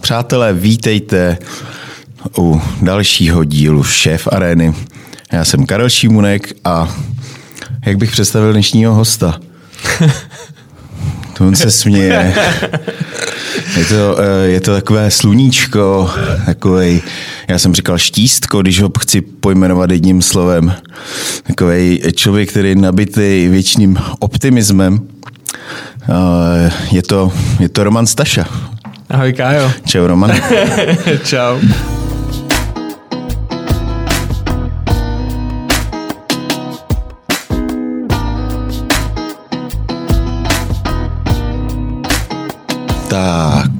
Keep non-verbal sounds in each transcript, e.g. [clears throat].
Přátelé, vítejte u dalšího dílu Šéf Arény. Já jsem Karel Šímunek a jak bych představil dnešního hosta? To on se směje. Je to, eh, je to takové sluníčko, takovej, já jsem říkal štístko, když ho chci pojmenovat jedním slovem. Takový člověk, který je nabitý věčným optimismem. Eh, Je to, je to Roman Staša. Ahoj Kájo. Čau Roman. [laughs] Čau. Tak,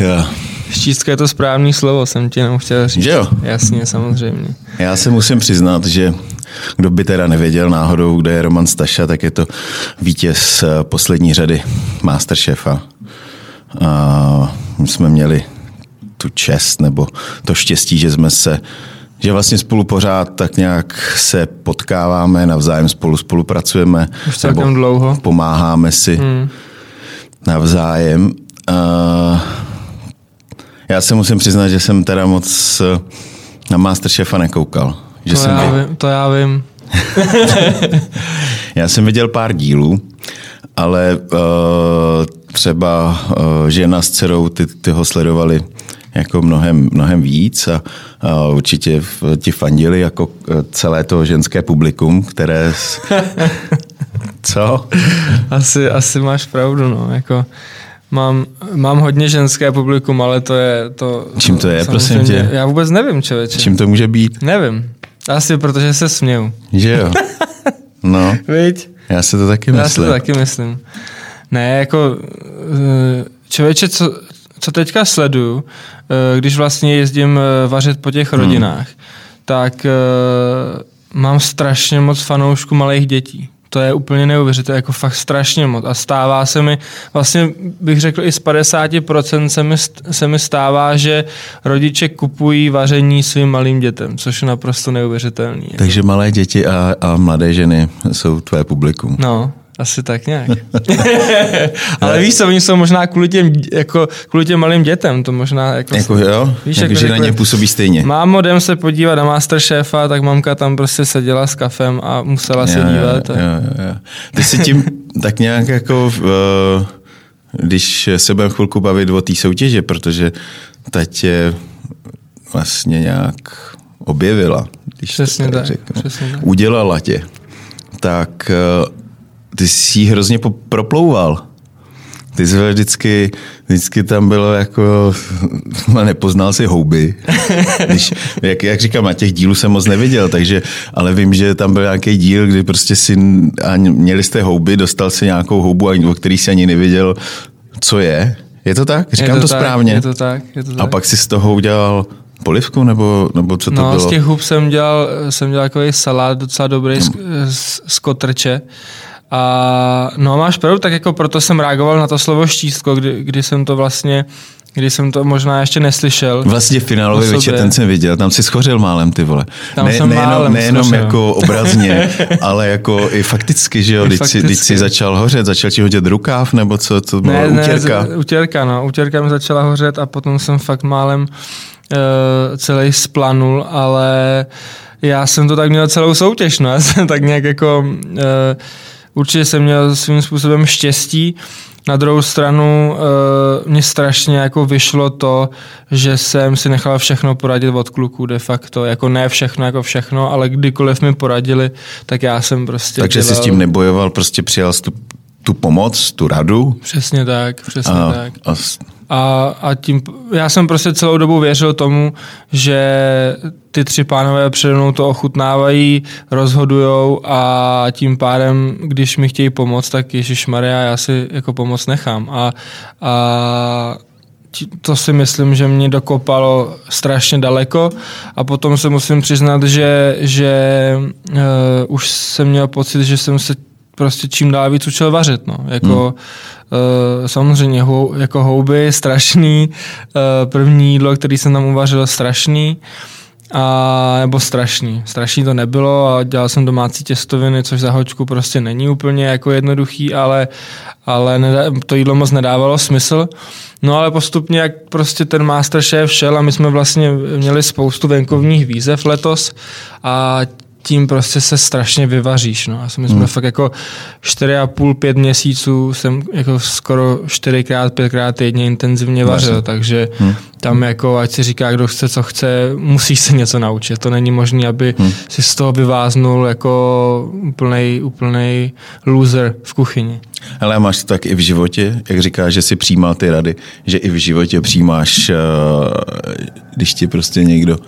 eh, Štístka je to správný slovo, jsem ti jenom chtěl říct. Že jo? Jasně, samozřejmě. já se musím přiznat, že kdo by teda nevěděl náhodou, kde je Roman Staša, tak je to vítěz eh, poslední řady Masterchefa. A my jsme měli tu čest nebo to štěstí, že jsme se že vlastně spolu pořád tak nějak se potkáváme, navzájem spolu spolupracujeme. Už celkem dlouho. Pomáháme si hmm. navzájem. Uh, já se musím přiznat, že jsem teda moc eh, na Masterchefa nekoukal. Že To jsem já, vím, to já vím. [laughs] já jsem viděl pár dílů, ale uh, třeba uh, žena s dcerou, ty, ty ho sledovali jako mnohem, mnohem víc a, a určitě ti fandili jako eh, celé to ženské publikum, které... s- [laughs] Co? Asi, asi máš pravdu, no. Jako, mám, mám hodně ženské publikum, ale to je to... Čím to je, prosím tě? Já vůbec nevím, člověče. Čím to může být? Nevím. Asi protože se směju. Že jo? [laughs] No, Viď? Já si to taky Já si myslím. to taky myslím. Ne, jako eh, člověče, co, co teďka sleduju, eh, když vlastně jezdím eh, vařit po těch rodinách, tak eh, mám strašně moc fanoušků malých dětí. To je úplně neuvěřitelné, jako fakt strašně moc. A stává se mi, vlastně bych řekl i z 50% se mi, se mi stává, že rodiče kupují vaření svým malým dětem, což je naprosto neuvěřitelný. Takže malé děti a, a mladé ženy jsou tvé publikum. No, asi tak nějak. [laughs] Ale víš co, oni jsou možná kvůli těm, jako, kvůli těm malým dětem, to možná jako... Jako jo? Víš, jako, jako že na ně působí stejně. Mámo, jdem se podívat na Masterchefa, tak mamka tam prostě seděla s kafem a musela se dívat. Jo, a- jo, jo. Ty si tím tak nějak jako, uh, když se budeme chvilku bavit o té soutěže, protože ta tě vlastně nějak objevila, když Přesně to tak, řeknu. přesně tak. Udělala tě. Tak uh, ty jsi ji hrozně proplouval. Ty jsi vždycky, vždycky tam bylo jako, no, [laughs] nepoznal si houby. [laughs] Když, jak, jak říkám, na těch dílů jsem moc neviděl, takže, ale vím, že tam byl nějaký díl, kdy prostě si, a měli jste houby, dostal si nějakou houbu, a- o který si ani nevěděl, co je. Je to tak? Říkám je to, tak, správně. Je to tak, je to tak. a pak si z toho udělal polivku, nebo, nebo co to no, bylo? z těch hub jsem dělal, jsem dělal takový salát docela dobrý z, z, z kotrče. A no máš pravdu, tak jako proto jsem reagoval na to slovo štístko, kdy, kdy jsem to vlastně, kdy jsem to možná ještě neslyšel. Vlastně finálový večer, ten jsem viděl, tam si schořil málem, ty vole. Tam ne, jsem nejenom, málem nejenom schořil. jako [laughs] obrazně, ale jako i fakticky, že jo, I když si, když si fakticky. začal hořet, začal ti hodit rukáv, nebo co, to bylo Ne, utěrka. ne, utěrka, no. Utěrka mi začala hořet a potom jsem fakt málem uh, celý splanul, ale já jsem to tak měl celou soutěž, no. [laughs] Já jsem tak nějak jako... Uh, určitě jsem měl svým způsobem štěstí, na druhou stranu uh, mě strašně jako vyšlo to, že jsem si nechal všechno poradit od kluků de facto. Jako ne všechno jako všechno, ale kdykoliv mi poradili, tak já jsem prostě Takže jsi s dělal- tím nebojoval, prostě přijal jsi tu, tu pomoc, tu radu Přesně tak, přesně a, tak. a A, a tím, já jsem prostě celou dobu věřil tomu, že ty tři pánové přede mnou to ochutnávají, rozhodujou a tím pádem, když mi chtějí pomoct, tak Ježíš Maria, já si jako pomoc nechám. A, a to si myslím, že mě dokopalo strašně daleko a potom se musím přiznat, že, že uh, už jsem měl pocit, že jsem se prostě čím dál víc učil vařit. No. Jako, hmm. uh, samozřejmě hou, jako houby strašný, uh, první jídlo, který jsem tam uvařil, strašný a nebo strašný. Strašný to nebylo a dělal jsem domácí těstoviny, což za hočku prostě není úplně jako jednoduchý, ale, ale nedá, to jídlo moc nedávalo smysl. No ale postupně, jak prostě ten Masterchef šel a my jsme vlastně měli spoustu venkovních výzev letos a tím prostě se strašně vyvaříš. No. Já myslím, hmm. fakt jako 4,5, 5 měsíců jsem jako skoro 4krát, 5krát týdně intenzivně vařil, Vařil. takže hmm. tam jako, ať si říká, kdo chce, co chce, musí se něco naučit. To není možné, aby hmm. si z toho vyváznul jako úplnej, úplnej loser v kuchyni. Ale máš to tak i v životě, jak říkáš, že si přijímal ty rady, že i v životě přijímáš, eh, když ti prostě někdo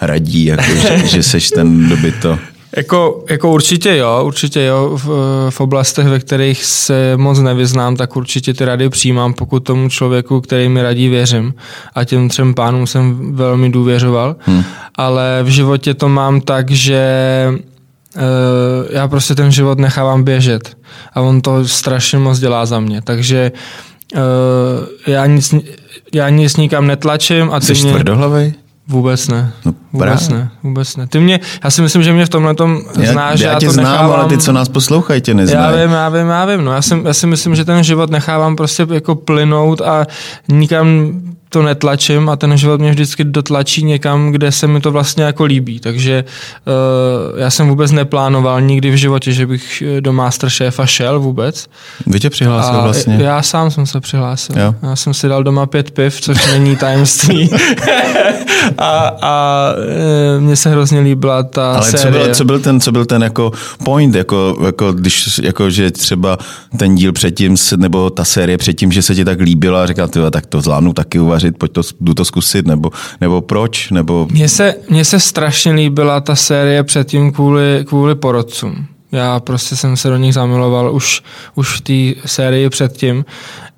radí, jako, že, [laughs] že seš ten dobyto. Jako, jako určitě jo, určitě jo. V, v oblastech, ve kterých se moc nevyznám, tak určitě ty rady přijímám, pokud tomu člověku, který mi radí, věřím. A těm třem pánům jsem velmi důvěřoval. Hmm. Ale v životě to mám tak, že uh, já prostě ten život nechávám běžet. A on to strašně moc dělá za mě. Takže uh, já nic, já nic nikam netlačím. A ty Jsi mě... tvrdohlavej? Vůbec ne. No, vůbec ne, vůbec ne. Ty mě, já si myslím, že mě v tomhle tom znáš, já, já, já tě to znám, nechávám, ale ty, co nás poslouchají, tě neznají. Já vím, já vím, já vím. No, já, si, já si myslím, že ten život nechávám prostě jako plynout a nikam to netlačím a ten život mě vždycky dotlačí někam, kde se mi to vlastně jako líbí. Takže uh, já jsem vůbec neplánoval nikdy v životě, že bych do Masterchefa šel vůbec. Vy tě přihlásil a vlastně? Já sám jsem se přihlásil. Jo. Já jsem si dal doma pět piv, což není tajemství. [laughs] a, a uh, mně se hrozně líbila ta Ale série. Co byl, co byl ten, co byl ten jako point, jako, jako když, jako, že třeba ten díl předtím, nebo ta série předtím, že se ti tak líbila a říkal, tak to zvládnu taky uvařit vařit, pojď to, jdu to zkusit, nebo, nebo proč? Nebo... Mně se, mně se strašně líbila ta série předtím kvůli, kvůli porodcům. Já prostě jsem se do nich zamiloval už, už v té sérii předtím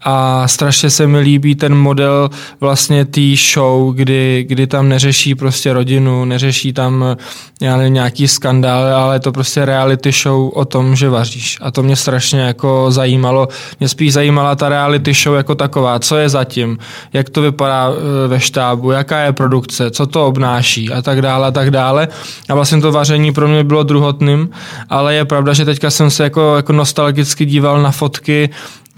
a strašně se mi líbí ten model vlastně té show, kdy, kdy tam neřeší prostě rodinu, neřeší tam nevím, nějaký skandál, ale to prostě reality show o tom, že vaříš. A to mě strašně jako zajímalo. Mě spíš zajímala ta reality show jako taková, co je zatím, jak to vypadá e, ve štábu, jaká je produkce, co to obnáší a tak dále a tak dále. A vlastně to vaření pro mě bylo druhotným, ale je pravda, že teďka jsem se jako, jako nostalgicky díval na fotky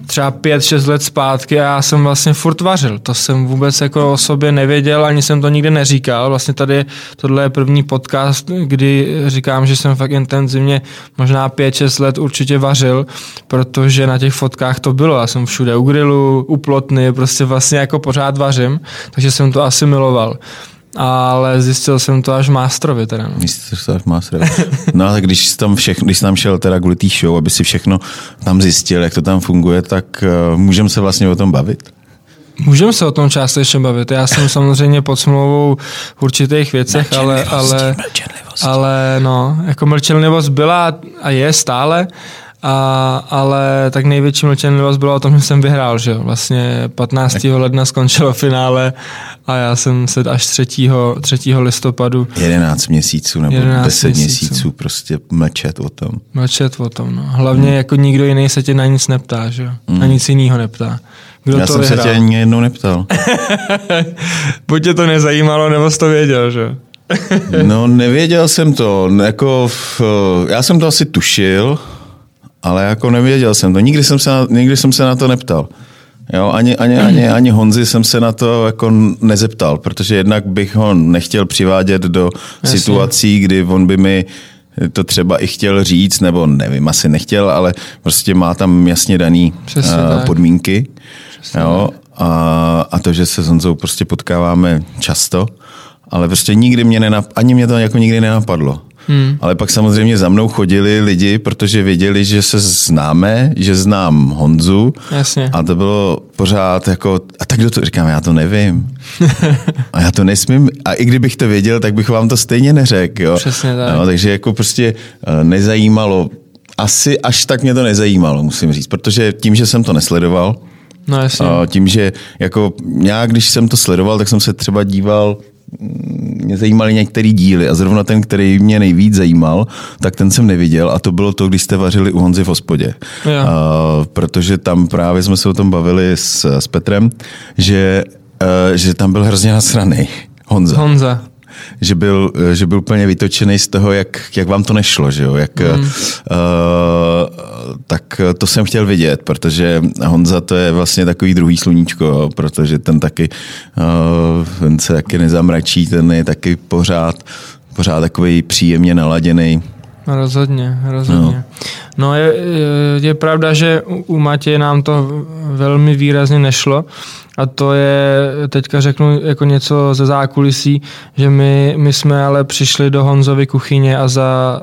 třeba pět, šest let zpátky a já jsem vlastně furt vařil. To jsem vůbec jako o sobě nevěděl, ani jsem to nikdy neříkal. Vlastně tady tohle je první podcast, kdy říkám, že jsem fakt intenzivně možná pět, šest let určitě vařil, protože na těch fotkách to bylo. Já jsem všude u grilu, u plotny, prostě vlastně jako pořád vařím, takže jsem to asi miloval ale zjistil jsem to až Masterovi teda. No. Zjistil to až Masterovi. No a když jsi tam, všechno, když jsi tam šel teda kvůli té show, aby si všechno tam zjistil, jak to tam funguje, tak uh, můžeme se vlastně o tom bavit? Můžeme se o tom částečně bavit. Já jsem samozřejmě pod smlouvou v určitých věcech, ale, ale, ale no, jako mlčenlivost byla a je stále, a, ale tak největší mlčenlivost bylo o tom, že jsem vyhrál, že jo. Vlastně 15. ledna skončilo finále a já jsem se až 3. 3. listopadu... 11 měsíců nebo 10 měsíců. měsíců prostě mlčet o tom. Mlčet o tom, no. Hlavně hmm. jako nikdo jiný se tě na nic neptá, že jo. Hmm. Na nic jiného neptá. Kdo Já to jsem vyhrál? se tě ani jednou neptal. [laughs] Buď tě to nezajímalo, nebo jsi to věděl, že jo. no, nevěděl jsem to. Jako, já jsem to asi tušil, ale jako nevěděl jsem to. Nikdy jsem se na, nikdy jsem se na to neptal. Jo, ani, ani, ani, ani Honzi jsem se na to jako nezeptal, protože jednak bych ho nechtěl přivádět do Jasně. situací, kdy on by mi to třeba i chtěl říct, nebo nevím, asi nechtěl, ale prostě má tam jasně daný Přesně uh, podmínky. Přesně jo, a, a to, že se s Honzou prostě potkáváme často, ale prostě nikdy mě nenap, ani mě to jako nikdy nenapadlo. Hmm. Ale pak samozřejmě za mnou chodili lidi, protože věděli, že se známe, že znám Honzu. Jasně. A to bylo pořád jako, a tak kdo to říkám, já to nevím. [laughs] a já to nesmím. A i kdybych to věděl, tak bych vám to stejně neřekl. Jo? Přesně tak. No, takže jako prostě eh, nezajímalo, asi až tak mě to nezajímalo, musím říct, protože tím, že jsem to nesledoval, No jasně. Tím, že jako nějak, když jsem to sledoval, tak jsem se třeba díval mě zajímaly některé díly a zrovna ten, který mě nejvíc zajímal, tak ten jsem neviděl a to bylo to, když jste vařili u Honzy v hospodě. Ja. Uh, protože tam právě jsme se o tom bavili s, s Petrem, že, uh, že tam byl hrozně nasraný Honza. Honza. Že byl, že byl úplně vytočený z toho, jak, jak vám to nešlo, že jo? Jak, mm. uh, tak to jsem chtěl vidět, protože Honza to je vlastně takový druhý sluníčko, protože ten taky, uh, ten se taky nezamračí, ten je taky pořád, pořád takový příjemně naladěný. Rozhodně, rozhodně. No. No je, je pravda, že u Matěje nám to velmi výrazně nešlo a to je, teďka řeknu jako něco ze zákulisí, že my, my jsme ale přišli do Honzovy kuchyně a za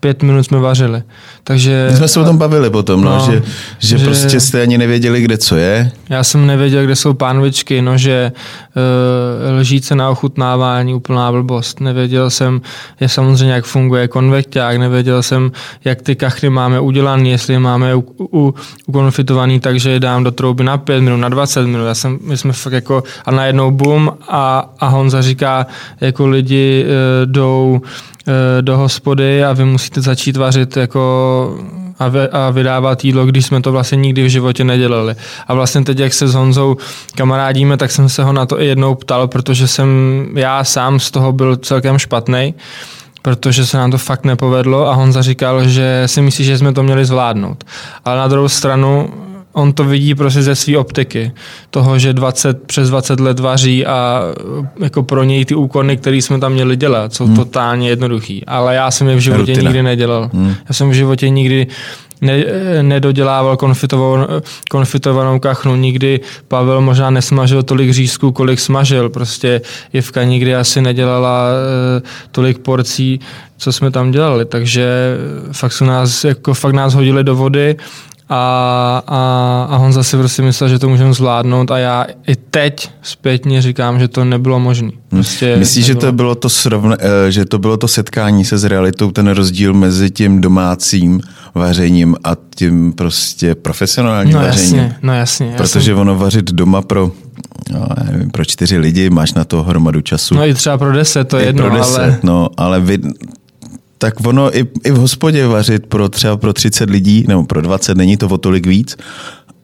pět minut jsme vařili. Takže, My jsme se o tom bavili potom, no, no že, že, že prostě jste ani nevěděli, kde co je. Já jsem nevěděl, kde jsou pánvičky, nože, uh, lžíce na ochutnávání, úplná blbost. Nevěděl jsem, je samozřejmě, jak funguje konvekták, nevěděl jsem, jak ty kachny máme udělané, jestli je máme u, u, ukonfitovaný, takže je dám do trouby na pět minut, na 20 minut. Já jsem, my jsme fakt jako, a najednou bum a, a Honza říká, jako lidi uh, jdou Eh, do hospody a vy musíte začít vařit jako a, vy, a vydávat jídlo, když jsme to vlastně nikdy v životě nedělali. A vlastně teď, jak se s Honzou kamarádíme, tak jsem se ho na to i jednou ptal, protože jsem já sám z toho byl celkem špatný protože se nám to fakt nepovedlo a Honza říkal, že si myslí, že jsme to měli zvládnout. Ale na druhou stranu on to vidí prostě ze své optiky. Toho, že 20, přes 20 let vaří a jako pro něj ty úkony, které jsme tam měli dělat, jsou hmm. totálně jednoduchý. Ale já jsem je v životě Rutina. nikdy nedělal. Hmm. Já jsem v životě nikdy ne, nedodělával konfitovanou, konfitovanou kachnu. Nikdy Pavel možná nesmažil tolik řízků, kolik smažil. Prostě Jevka nikdy asi nedělala uh, tolik porcí, co jsme tam dělali. Takže fakt, jsou nás, jako fakt nás hodili do vody a, a, a Honza si prostě myslel, že to můžeme zvládnout a já i teď zpětně říkám, že to nebylo možné. Hmm. Prostě Myslíš, že to bylo to srovna, eh, že to bylo to setkání se s realitou, ten rozdíl mezi tím domácím vařením a tím prostě profesionálním no, vařením? Jasně, no jasně. Protože jsem... ono vařit doma pro no, nevím, pro čtyři lidi, máš na to hromadu času. No i třeba pro deset, to je jedno, pro deset, ale... No, ale vy, tak ono i, i v hospodě vařit pro třeba pro 30 lidí, nebo pro 20, není to o tolik víc,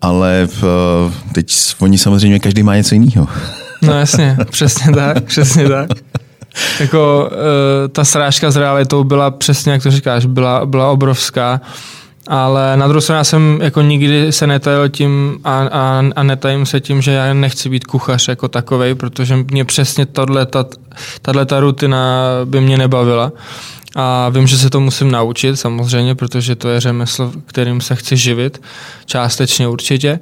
ale v, teď oni samozřejmě každý má něco jiného. No jasně, přesně tak, přesně tak. Jako uh, ta srážka s realitou byla přesně, jak to říkáš, byla, byla obrovská. Ale na druhou stranu já jsem jako nikdy se netajil tím a, a, a netajím se tím, že já nechci být kuchař jako takovej, protože mě přesně tato, ta rutina by mě nebavila. A vím, že se to musím naučit samozřejmě, protože to je řemeslo, kterým se chci živit, částečně určitě.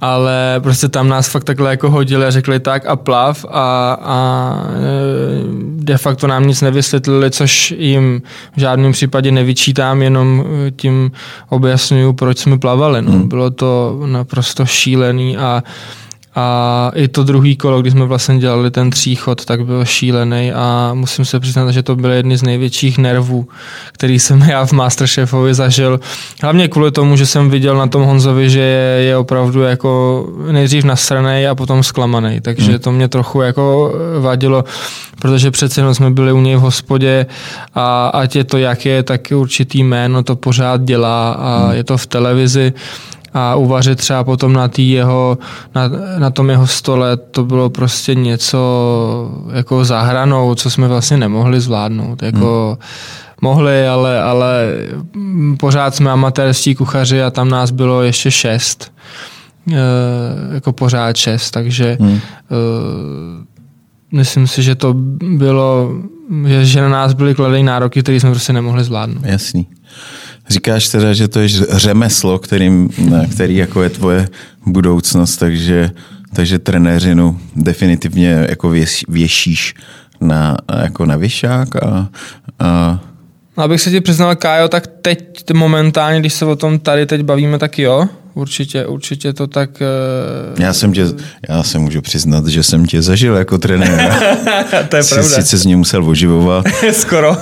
Ale prostě tam nás fakt takhle jako hodili a řekli tak a plav a, a e, de facto nám nic nevysvětlili, což jim v žádném případě nevyčítám, jenom tím objasňuju, proč jsme plavali. No. Hmm. Bylo to naprosto šílený a a i to druhý kolo, kdy jsme vlastně dělali ten tříchod, tak byl šílený a musím se přiznat, že to byly jedny z největších nervů, který jsem já v Masterchefovi zažil. Hlavně kvůli tomu, že jsem viděl na tom Honzovi, že je, je opravdu jako nejdřív nasraný a potom zklamaný. Takže hmm. to mě trochu jako vadilo, protože přece jenom jsme byli u něj v hospodě a ať je to jak je, tak určitý jméno to pořád dělá a hmm. je to v televizi a uvařit třeba potom na, tý jeho, na, na tom jeho stole, to bylo prostě něco jako zahranou, co jsme vlastně nemohli zvládnout. Jako, hmm. Mohli, ale, ale pořád jsme amatérští kuchaři a tam nás bylo ještě šest. E, jako pořád šest, takže hmm. e, myslím si, že to bylo, že, že na nás byly kladeny nároky, které jsme prostě nemohli zvládnout. Jasný. Říkáš teda, že to je řemeslo, kterým, který jako je tvoje budoucnost, takže, takže trenéřinu definitivně jako věš, věšíš na, jako na věšák a, a Abych se ti přiznal, Kájo, tak teď momentálně, když se o tom tady teď bavíme, tak jo, určitě, určitě to tak... Uh... Já jsem tě, já se můžu přiznat, že jsem tě zažil jako trenér. [laughs] to je Jsi, pravda. Sice z něj musel oživovat. [laughs] Skoro.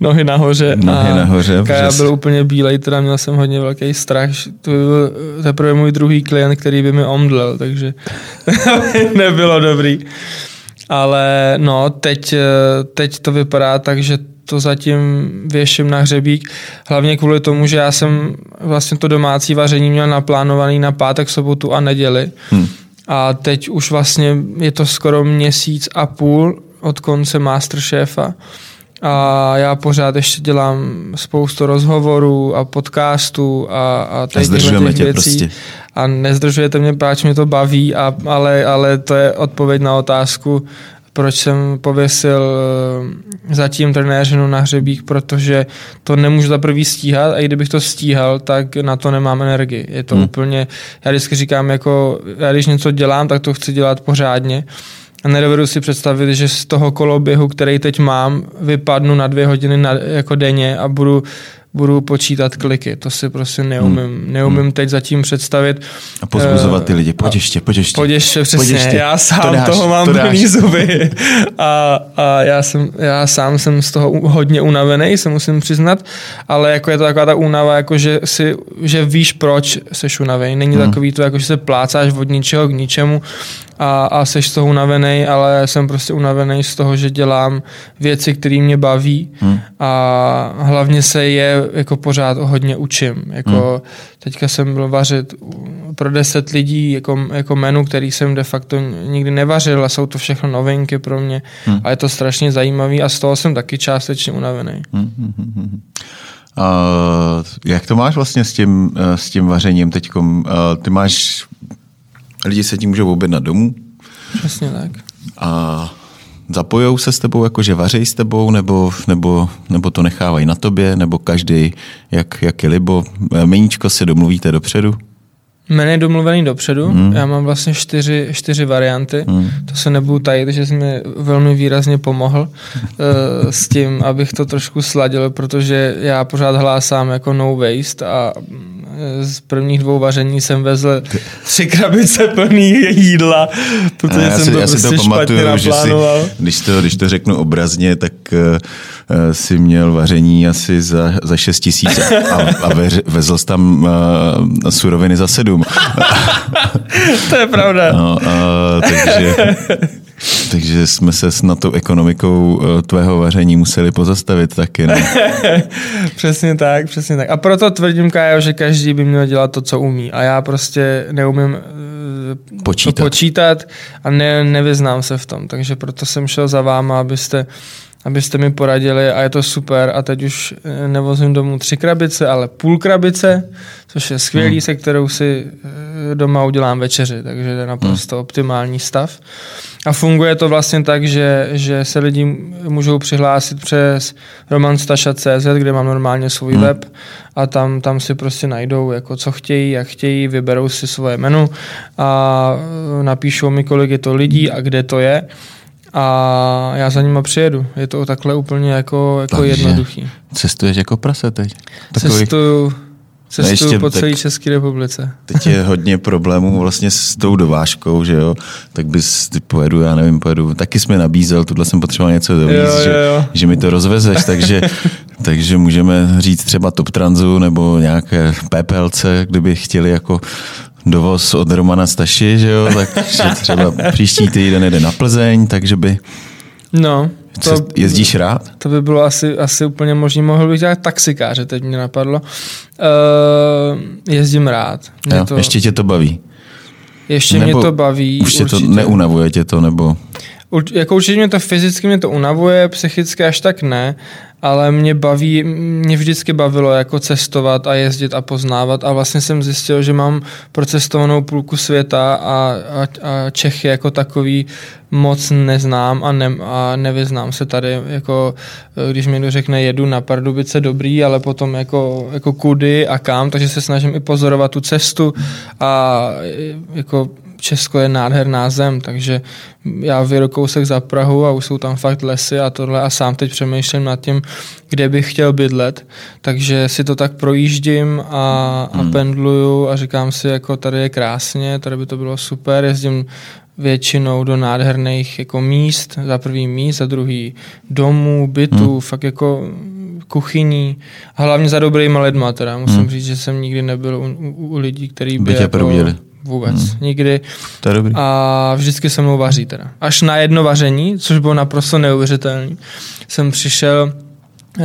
Nohy nahoře. Nohy a nahoře. Kája byl úplně bílej, teda měl jsem hodně velký strach. To byl teprve můj druhý klient, který by mi omdlel, takže [laughs] nebylo dobrý. Ale no, teď, teď to vypadá tak, že to zatím věším na hřebík. Hlavně kvůli tomu, že já jsem vlastně to domácí vaření měl naplánovaný na pátek, sobotu a neděli. Hmm. A teď už vlastně je to skoro měsíc a půl od konce Masterchefa a já pořád ještě dělám spoustu rozhovorů a podcastů a, a A zdržujeme tě věcí. prostě. A nezdržujete mě, páč mě to baví, a, ale, ale to je odpověď na otázku, proč jsem pověsil eh, zatím trenéřinu na hřebík, protože to nemůžu za prvý stíhat a i kdybych to stíhal, tak na to nemám energii. Je to Hmm. hmm. úplně, já vždycky říkám, jako já když něco dělám, tak to chci dělat pořádně. A nedovedu si představit, že z toho koloběhu, který teď mám, vypadnu na dvě hodiny na, jako denně a budu, budu počítat kliky. To si prostě neumím, hmm. neumím teď zatím představit. A pozbuzovat ty Eh, lidi. Pojď ještě, pojď ještě. Pojď ještě, přesně. Pojď ještě. Já sám To dáš, toho mám to plný zuby. A, a já, jsem, já sám jsem z toho hodně unavený, se musím přiznat, ale jako je to taková ta únava, jako že, si, že víš, proč jsi unavený. Není Hmm. takový to, jako že se plácáš od ničeho k ničemu a, a seš z toho unavený, ale jsem prostě unavený z toho, že dělám věci, které mě baví Hmm. a hlavně se je jako pořád hodně učím. Jako Hmm. teďka jsem byl vařit pro deset lidí jako, jako menu, který jsem de facto nikdy nevařil a jsou to všechno novinky pro mě Hmm. a je to strašně zajímavý a z toho jsem taky částečně unavený. Hm, hm, hm, hm. A jak to máš vlastně s tím, eh, s tím vařením teď? Ty máš, lidi se tím můžou objednat domů Přesně tak. a zapojou se s tebou, jako že vařejí s tebou, nebo, nebo, nebo to nechávají na tobě, nebo každý, jak, jak je libo. Eh, Meníčko si domluvíte dopředu? Jméno je domluvený dopředu, hmm. já mám vlastně čtyři, čtyři varianty, Hmm. to se nebudu tajit, že jsi mi velmi výrazně pomohl uh, s tím, abych to trošku sladil, protože já pořád hlásám jako no waste a z prvních dvou vaření jsem vezl tři krabice plný jídla, protože já jsem si, to já si prostě to pamatuju, špatně že si, když to, když to řeknu obrazně, tak uh, si měl vaření asi za, za 6 tisíc a, a veř, vezl jsi tam uh, suroviny za 7. [laughs] to je pravda. No, uh, takže, [laughs] takže jsme se s na tou ekonomikou uh, tvého vaření museli pozastavit taky. No. [laughs] přesně tak, přesně tak. A proto tvrdím, Kájo, že každý by měl dělat to, co umí. A já prostě neumím eh, Počítat. to počítat a ne, nevyznám se v tom. Takže proto jsem šel za váma, abyste, abyste mi poradili a je to super. A teď už eh, nevozím domů tři krabice, ale půl krabice, což je skvělý, hmm. se kterou si eh, doma udělám večeři. Takže to je naprosto hmm. optimální stav. A funguje to vlastně tak, že, že se lidi můžou přihlásit přes romanstaša.cz, kde mám normálně svůj Hmm. web a tam, tam si prostě najdou, jako co chtějí, jak chtějí, vyberou si svoje menu a e, napíšou mi, kolik je to lidí a kde to je a já za nima přijedu. Je to takhle úplně jako, jako Takže jednoduchý. Cestuješ jako prase teď. Takový, Cestuju, cestuju ještě po celé České republice. Teď je [laughs] hodně problémů vlastně s tou dovážkou, že jo, tak bys, ty pojedu, já nevím, pojedu, taky jsi mi nabízel, tuhle jsem potřeboval něco dovíc, Jo, jo, že, jo. že mi to rozvezeš, takže, [laughs] takže můžeme říct třeba Top Transu nebo nějaké PPLC, kdyby chtěli jako dovoz od Romana Staši, že jo, takže [laughs] třeba příští týden jede na Plzeň, takže by, No, to, jezdíš rád? To by bylo asi, asi úplně možné. Mohl bych dělat taxikáře, teď mě napadlo. Uh, jezdím rád. Mě Jo, to, ještě tě to baví? ještě Nebo mě to baví. Už tě to neunavuje tě to, nebo... Urč, jako určitě mě to fyzicky mě to unavuje, psychicky až tak ne, ale mě baví, mě vždycky bavilo jako cestovat a jezdit a poznávat. A vlastně jsem zjistil, že mám procestovanou půlku světa a, a, a Čechy jako takový moc neznám a, ne, a nevyznám se tady, jako když mi někdo řekne jedu na Pardubice dobrý, ale potom jako, jako kudy a kam, takže se snažím i pozorovat tu cestu a jako Česko je nádherná zem, takže já vyjedu kousek za Prahu a už jsou tam fakt lesy a tohle a sám teď přemýšlím nad tím, kde bych chtěl bydlet, takže si to tak projíždím a, a Hmm. pendluju a říkám si, jako tady je krásně, tady by to bylo super, jezdím většinou do nádherných jako míst, za prvý míst, za druhý domů, bytů, Hmm. fakt jako kuchyní a hlavně za dobrýma lidma teda. Musím Hmm. říct, že jsem nikdy nebyl u, u, u lidí, který by, By tě jako, probudili. Vůbec, Hmm. nikdy. To je dobrý. A vždycky se mnou vaří teda. Až na jedno vaření, což bylo naprosto neuvěřitelné, jsem přišel uh,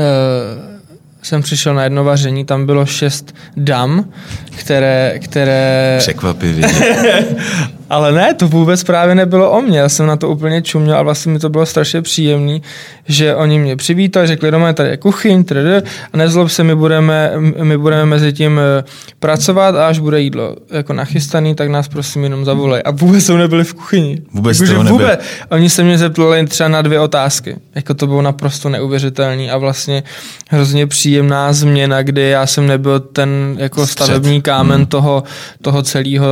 jsem přišel na jedno vaření, tam bylo šest dam, které, které Překvapivě. [laughs] Ale ne, to vůbec právě nebylo o mě. Já jsem na to úplně čuměl a vlastně mi to bylo strašně příjemný, že oni mě přivítali, řekli, doma tady je kuchyň, trd, a nezlob se, my budeme, my budeme mezi tím eh, pracovat a až bude jídlo jako nachystaný, tak nás prosím jenom zavolej. A vůbec jsou nebyli v kuchyni. Vůbec jako, že nebyl. vůbec. Oni se mě zeptali třeba na dvě otázky. Jako to bylo naprosto neuvěřitelný a vlastně hrozně příjemná změna, kdy já jsem nebyl ten jako Střed. stavební kámen Hmm. toho, toho celého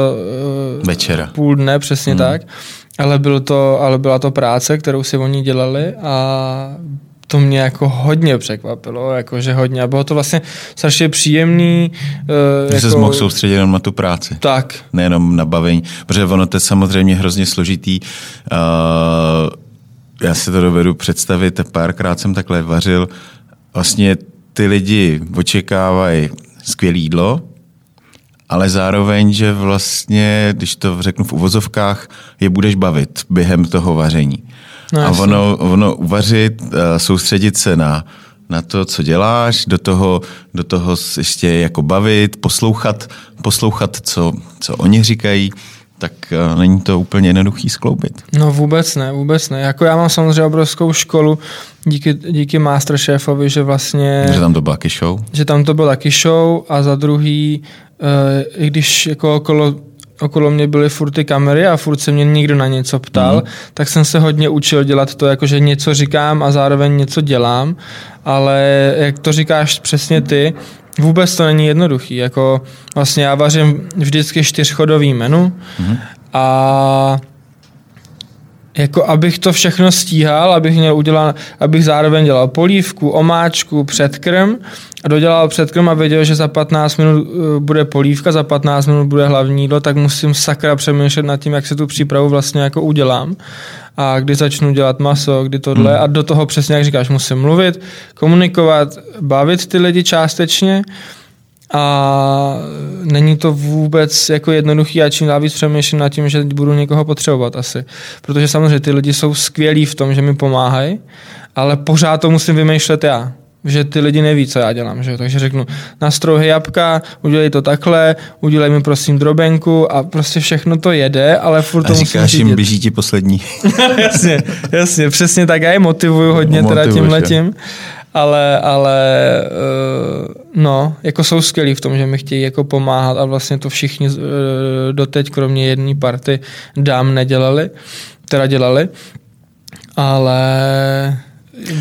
Večera. půl dne, přesně Hmm. tak. Ale, bylo to, ale byla to práce, kterou si oni dělali a to mě jako hodně překvapilo, jakože hodně. A bylo to vlastně strašně příjemný. Uh, Že jako, se mohl soustředit jenom na tu práci. Tak, nejenom na bavení, protože ono to je samozřejmě hrozně složitý. Uh, já si to dovedu představit, párkrát jsem takhle vařil. Vlastně ty lidi očekávají skvělé jídlo, ale zároveň, že vlastně, když to řeknu v uvozovkách, je budeš bavit během toho vaření. No, a ono, ono uvařit, eh, soustředit se na, na to, co děláš, do toho, do toho ještě jako bavit, poslouchat, poslouchat co, co oni říkají, tak eh, není to úplně jednoduchý skloubit. No vůbec ne, vůbec ne. Jako já mám samozřejmě obrovskou školu díky, díky Masterchefovi, že vlastně... Že tam to byla taky show. že tam to byl taky show a za druhý, uh, i když jako okolo, okolo mě byly furt ty kamery a furt se mě někdo na něco ptal, mm. tak jsem se hodně učil dělat to, jako že něco říkám a zároveň něco dělám, ale jak to říkáš přesně ty, vůbec to není jednoduchý. Jako vlastně já vařím vždycky čtyřchodový menu mm. a jako abych to všechno stíhal, abych měl udělat, abych zároveň dělal polívku, omáčku, předkrm a dodělal předkrm a věděl, že za 15 minut eh, bude polívka, za 15 minut bude hlavní jídlo, tak musím sakra přemýšlet nad tím, jak se tu přípravu vlastně jako udělám a kdy začnu dělat maso, kdy tohle hmm. a do toho přesně, jak říkáš, musím mluvit, komunikovat, bavit ty lidi částečně a není to vůbec jako jednoduchý a čím dál víc přemýšlím nad tím, že budu někoho potřebovat asi. Protože samozřejmě ty lidi jsou skvělí v tom, že mi pomáhají, ale pořád to musím vymýšlet já. Že ty lidi neví, co já dělám. Že? Takže řeknu, nastrouhej jabka, udělej to takhle, udělej mi prosím drobenku a prostě všechno to jede, ale furt to A musím říkáš jim, běží ti poslední. [laughs] jasně, jasně, přesně tak. Já je motivuju hodně teda tím letím. Ale, ale uh, no, jako jsou skvělí v tom, že mi chtějí jako pomáhat a vlastně to všichni uh, doteď, kromě jedné party dám nedělali, teda dělali, ale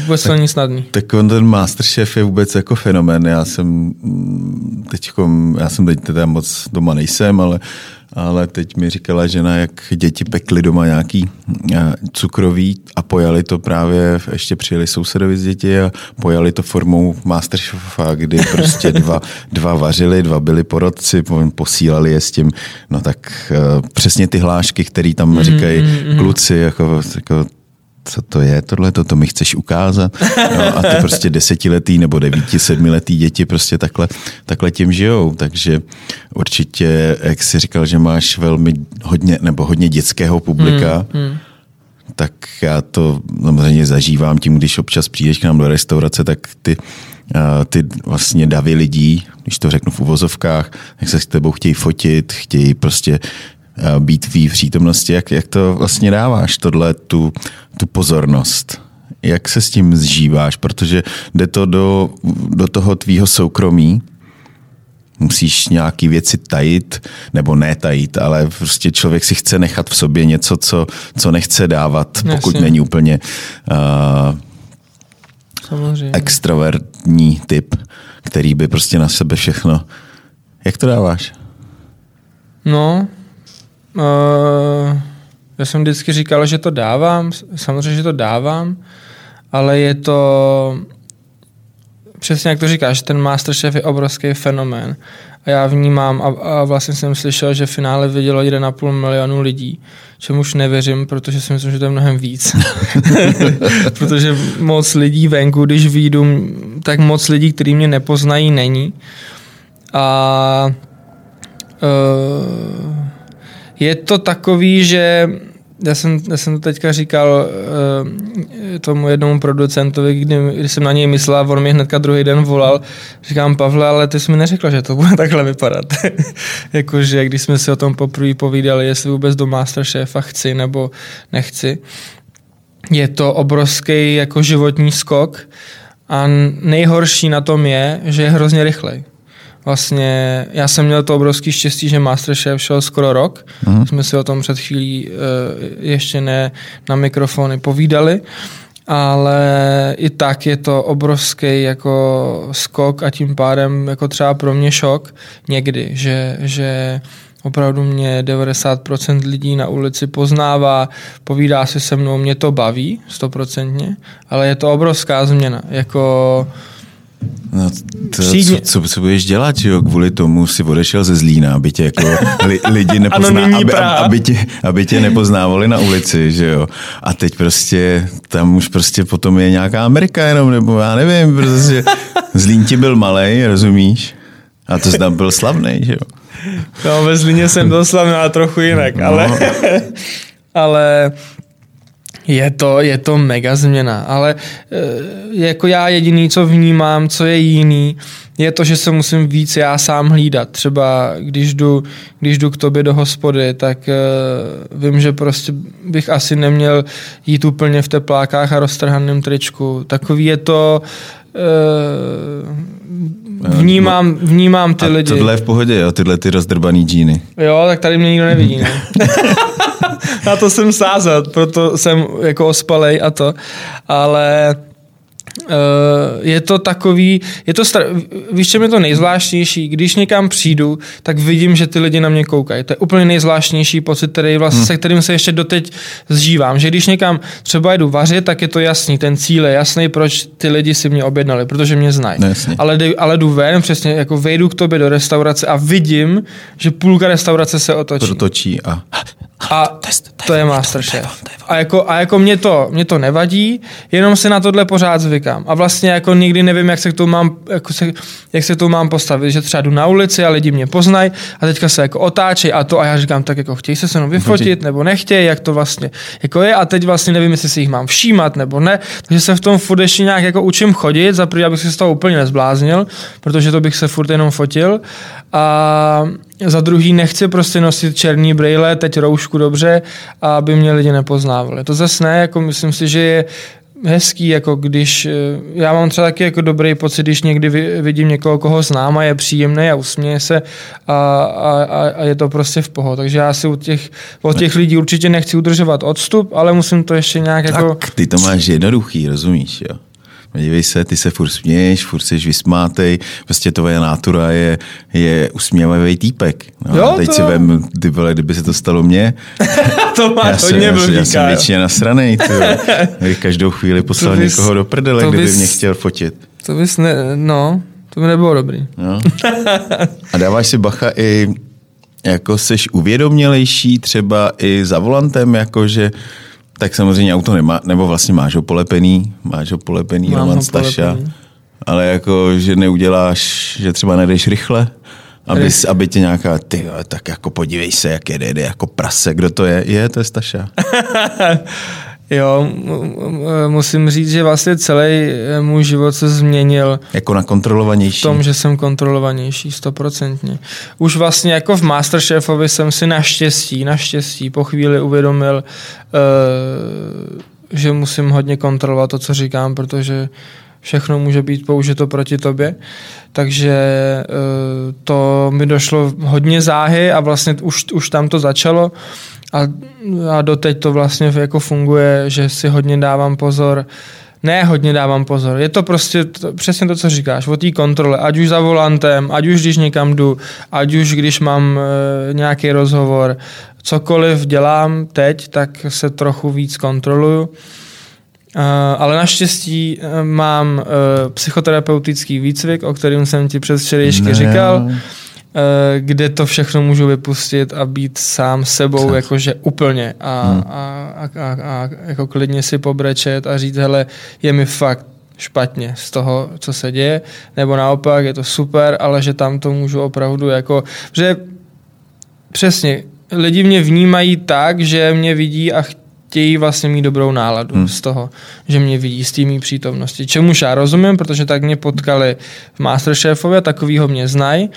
vůbec to není snadný. Tak on ten Masterchef je vůbec jako fenomén. Já jsem teď, já jsem teď teda moc doma nejsem, ale, ale teď mi říkala žena, jak děti pekly doma nějaký a, cukroví a pojali to právě, ještě přijeli sousedovi z děti a pojali to formou Masterchefa, kdy prostě [laughs] dva, dva vařili, dva byli porodci, po- posílali je s tím, no tak uh, přesně ty hlášky, které tam říkají kluci, jako, jako co to je tohle, to, to mi chceš ukázat. No, a ty prostě desetiletý nebo devíti, sedmiletý děti prostě takhle, takhle tím žijou. Takže určitě, jak jsi říkal, že máš velmi hodně, nebo hodně dětského publika, hmm, hmm. tak já to samozřejmě zažívám tím, když občas přijdeš k nám do restaurace, tak ty ty vlastně davy lidí, když to řeknu v uvozovkách, jak se s tebou chtějí fotit, chtějí prostě být v přítomnosti, jak, jak to vlastně dáváš, tohle, tu, tu pozornost. Jak se s tím zžíváš, protože jde to do, do toho tvýho soukromí, musíš nějaký věci tajit, nebo ne tajit, ale prostě člověk si chce nechat v sobě něco, co, co nechce dávat, pokud Jasně. není úplně uh, Samozřejmě. extrovertní typ, který by prostě na sebe všechno... Jak to dáváš? No, uh, já jsem vždycky říkal, že to dávám, samozřejmě, že to dávám, ale je to přesně jak to říkáš, ten Masterchef je obrovský fenomén. A já vnímám, a, a vlastně jsem slyšel, že v finále vidělo 1,5 milionu lidí, čemuž nevěřím, protože si myslím, že to je mnohem víc. [laughs] protože moc lidí venku, když výjdu, tak moc lidí, kteří mě nepoznají, není. A uh, je to takový, že já jsem, já jsem to teďka říkal uh, tomu jednomu producentovi, kdy, když jsem na něj myslel a on mi hnedka druhý den volal, říkám, Pavle, ale ty jsi mi neřekla, že to bude [laughs] takhle vypadat. [laughs] Jakože když jsme si o tom poprvé povídali, jestli vůbec do Masterchefa chci nebo nechci. Je to obrovský jako životní skok a nejhorší na tom je, že je hrozně rychlej vlastně já jsem měl to obrovský štěstí, že Masterchef šel skoro rok. Mm. Jsme si o tom před chvílí uh, ještě ne na mikrofony povídali, ale i tak je to obrovský jako skok a tím pádem jako třeba pro mě šok někdy, že, že opravdu mě 90% lidí na ulici poznává, povídá si se mnou, mě to baví, stoprocentně, ale je to obrovská změna. Jako No, to, co, co, co budeš dělat, jo? Kvůli tomu si odešel ze Zlína, aby tě jako li, [laughs] lidi nepozná, aby, aby, tě, aby tě nepoznávali na ulici, že jo? A teď prostě, tam už prostě potom je nějaká Amerika jenom, nebo já nevím, prostě Zlín ti byl malý, rozumíš? A to tam byl slavný, že jo? No, ve Zlíně jsem byl slavný, ale trochu jinak, no. ale, [laughs] ale je to, je to mega změna, ale e, jako já jediný, co vnímám, co je jiný, je to, že se musím víc já sám hlídat. Třeba když jdu, když jdu k tobě do hospody, tak e, vím, že prostě bych asi neměl jít úplně v teplákách a roztrhaném tričku. Takový je to... E, vnímám, vnímám ty a lidi. tohle je v pohodě, jo, tyhle ty rozdrbaný džíny. Jo, tak tady mě nikdo nevidí, [laughs] ne? [laughs] na to jsem sázel, proto jsem jako ospalej a to. Ale je to takový, je to star- víš, čem je to nejzvláštnější, když někam přijdu, tak vidím, že ty lidi na mě koukají. To je úplně nejzvláštnější pocit, který vlastně, hmm. se kterým se ještě doteď zžívám. Že když někam třeba jdu vařit, tak je to jasný, ten cíl je jasný, proč ty lidi si mě objednali, protože mě znají. No, ale, ale jdu ven, přesně jako vejdu k tobě do restaurace a vidím, že půlka restaurace se otočí. Protočí a a test, to je Masterchef. A jako, a jako mě, to, mě to nevadí, jenom si na tohle pořád zvykám. A vlastně jako nikdy nevím, jak se k tomu mám, jako se, jak se k tomu mám postavit, že třeba jdu na ulici a lidi mě poznají a teďka se jako otáčí a to a já říkám, tak jako chtějí se se mnou vyfotit nebo nechtějí, jak to vlastně jako je a teď vlastně nevím, jestli si jich mám všímat nebo ne, takže se v tom furt ještě nějak jako učím chodit, za první, abych se z toho úplně nezbláznil, protože to bych se furt jenom fotil a za druhý nechci prostě nosit černý brýle, teď roušku dobře, aby mě lidi nepoznávali. To zase ne, jako myslím si, že je hezký, jako když, eh, já mám třeba taky jako dobrý pocit, když někdy vidím někoho, koho znám a je příjemný a usměje se a, a, a je to prostě v pohodě. Takže já si u těch, od těch lidí určitě nechci udržovat odstup, ale musím to ještě nějak tak, jako... ty to máš jednoduchý, rozumíš, jo? Dívej se, ty se furt směješ, furt jsi vysmátej, prostě tvoje nátura je, je usměvavý týpek. No, jo, teď to... si vem, ty vole, kdyby se to stalo mně. [laughs] to má já hodně jsem, já, já jsem většině nasranej, [laughs] Každou chvíli poslal bys, někoho do prdele, kdyby bys, mě chtěl fotit. To bys ne, no, to by nebylo dobrý. No. [laughs] A dáváš si bacha i jako seš uvědomělejší třeba i za volantem, jakože tak samozřejmě auto nemá, nebo vlastně máš ho polepený, máš ho polepený Mám Roman ho Staša, polepený. ale jako, že neuděláš, že třeba nejdeš rychle, aby, aby tě nějaká, ty tak jako podívej se, jak jede, jede jako prase, kdo to je? Je, to je Staša. [laughs] Jo, musím říct, že vlastně celý eh, můj život se změnil. Jako na kontrolovanější? V tom, že jsem kontrolovanější, stoprocentně. Už vlastně jako v Masterchefovi jsem si naštěstí, naštěstí po chvíli uvědomil, uh, že musím hodně kontrolovat to, co říkám, protože všechno může být použito proti tobě. Takže uh, to mi došlo hodně záhy a vlastně už, už tam to začalo. A, a doteď to vlastně jako funguje, že si hodně dávám pozor, ne hodně dávám pozor, je to prostě to, přesně to, co říkáš, o té kontrole, ať už za volantem, ať už když někam jdu, ať už když mám e, nějaký rozhovor, cokoliv dělám teď, tak se trochu víc kontroluju. Uh, ale naštěstí uh, mám uh, psychoterapeutický výcvik, o kterém jsem ti přes včerejšky říkal. Eh, kde to všechno můžu vypustit a být sám sebou, jakože úplně. A, hmm. a, a, a, a jako klidně si pobrečet a říct, hele, je mi fakt špatně z toho, co se děje, nebo naopak je to super, ale že tam to můžu opravdu jako, že přesně, lidi mě vnímají tak, že mě vidí a chtějí vlastně mít dobrou náladu hmm. z toho, že mě vidí z té přítomnosti. Čemuž já rozumím, protože tak mě potkali v Masterchefovi a takovýho mě znají,